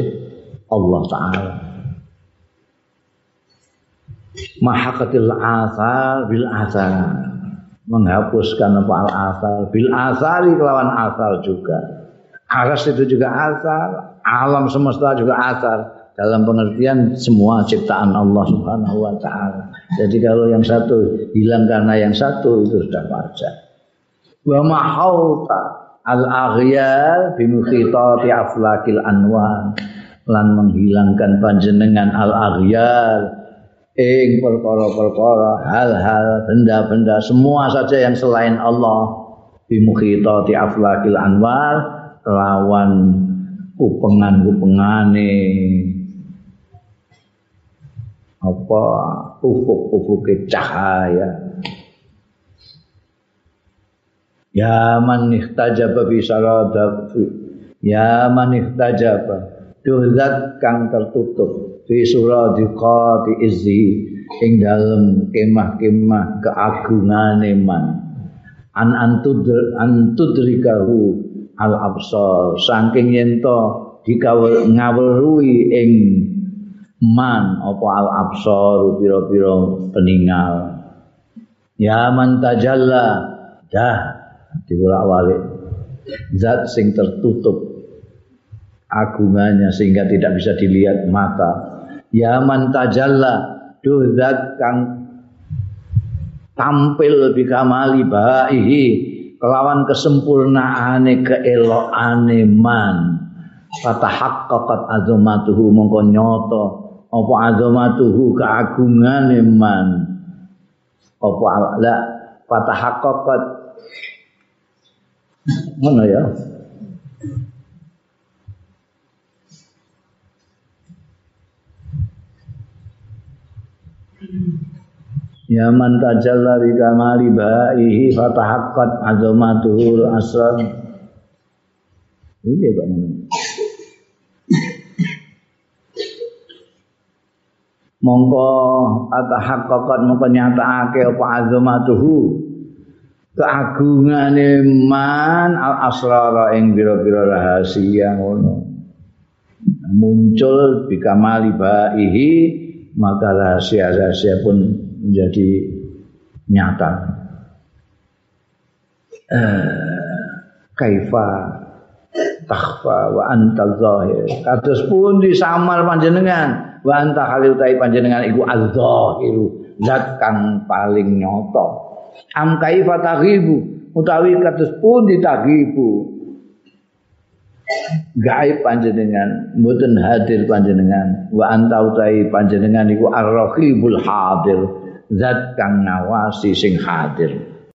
Allah Ta'ala. Mahakatil asal bil asal menghapuskan apa al asal bil asali kelawan asal juga. Aras itu juga asal alam semesta juga asal dalam pengertian semua ciptaan Allah Subhanahu wa taala. Jadi kalau yang satu hilang karena yang satu itu sudah wajar. Wa mahauta al aghyal bi mukhitati aflakil anwan lan menghilangkan panjenengan al aghyal ing perkara-perkara hal-hal benda-benda semua saja yang selain Allah. Bimukhitati aflakil anwar. Lawan kupengan-kupengane apa? Ufuk-ufuke cahaya. Ya man ihtajaba fi saladat Ya man ihtajaba. Duhzat kang tertutup Fi suradiqati izzi Ing dalem kemah-kemah keagungan man. An antudr antudrikahu al absar. Saking yento dikawul ngawruhi ing man apa al absar pira-pira peninggal ya man tajalla. Dah diwolak-walik. Zat sing tertutup agungannya sehingga tidak bisa dilihat mata. Ya man tajalla. Duh zat kang tampil bikamali baihi. Kelawan kesempurnaane keelokane man. Fatahaqqaqat azamatuhu mongko nyoto apa azamatuhu keagungane man apa la fatahaqqaqat Mana ya? Ya man tajalla bi kamali ba'ihi fatahaqqat azamatuhul asrar. Ini kok Mongko atahaqqaqat mongko nyatakake apa azamatuhu. Keagungane man al asrara ing pira-pira rahasia ngono. Muncul bikamali baihi maka rahasia-rahasia pun menjadi nyata. Eh, kaifa takhfa wa anta zahir. Kados pun disamar panjenengan wa anta halil panjenengan iku az-zahiru zat kang paling nyata. Am kaifa taghibu utawi kados pun ditaghibu gaib panjenengan mboten hadir panjenengan. Wa anta utawi panjenengan iku ar-raqibul hadir zat kang ngawasi sing hadir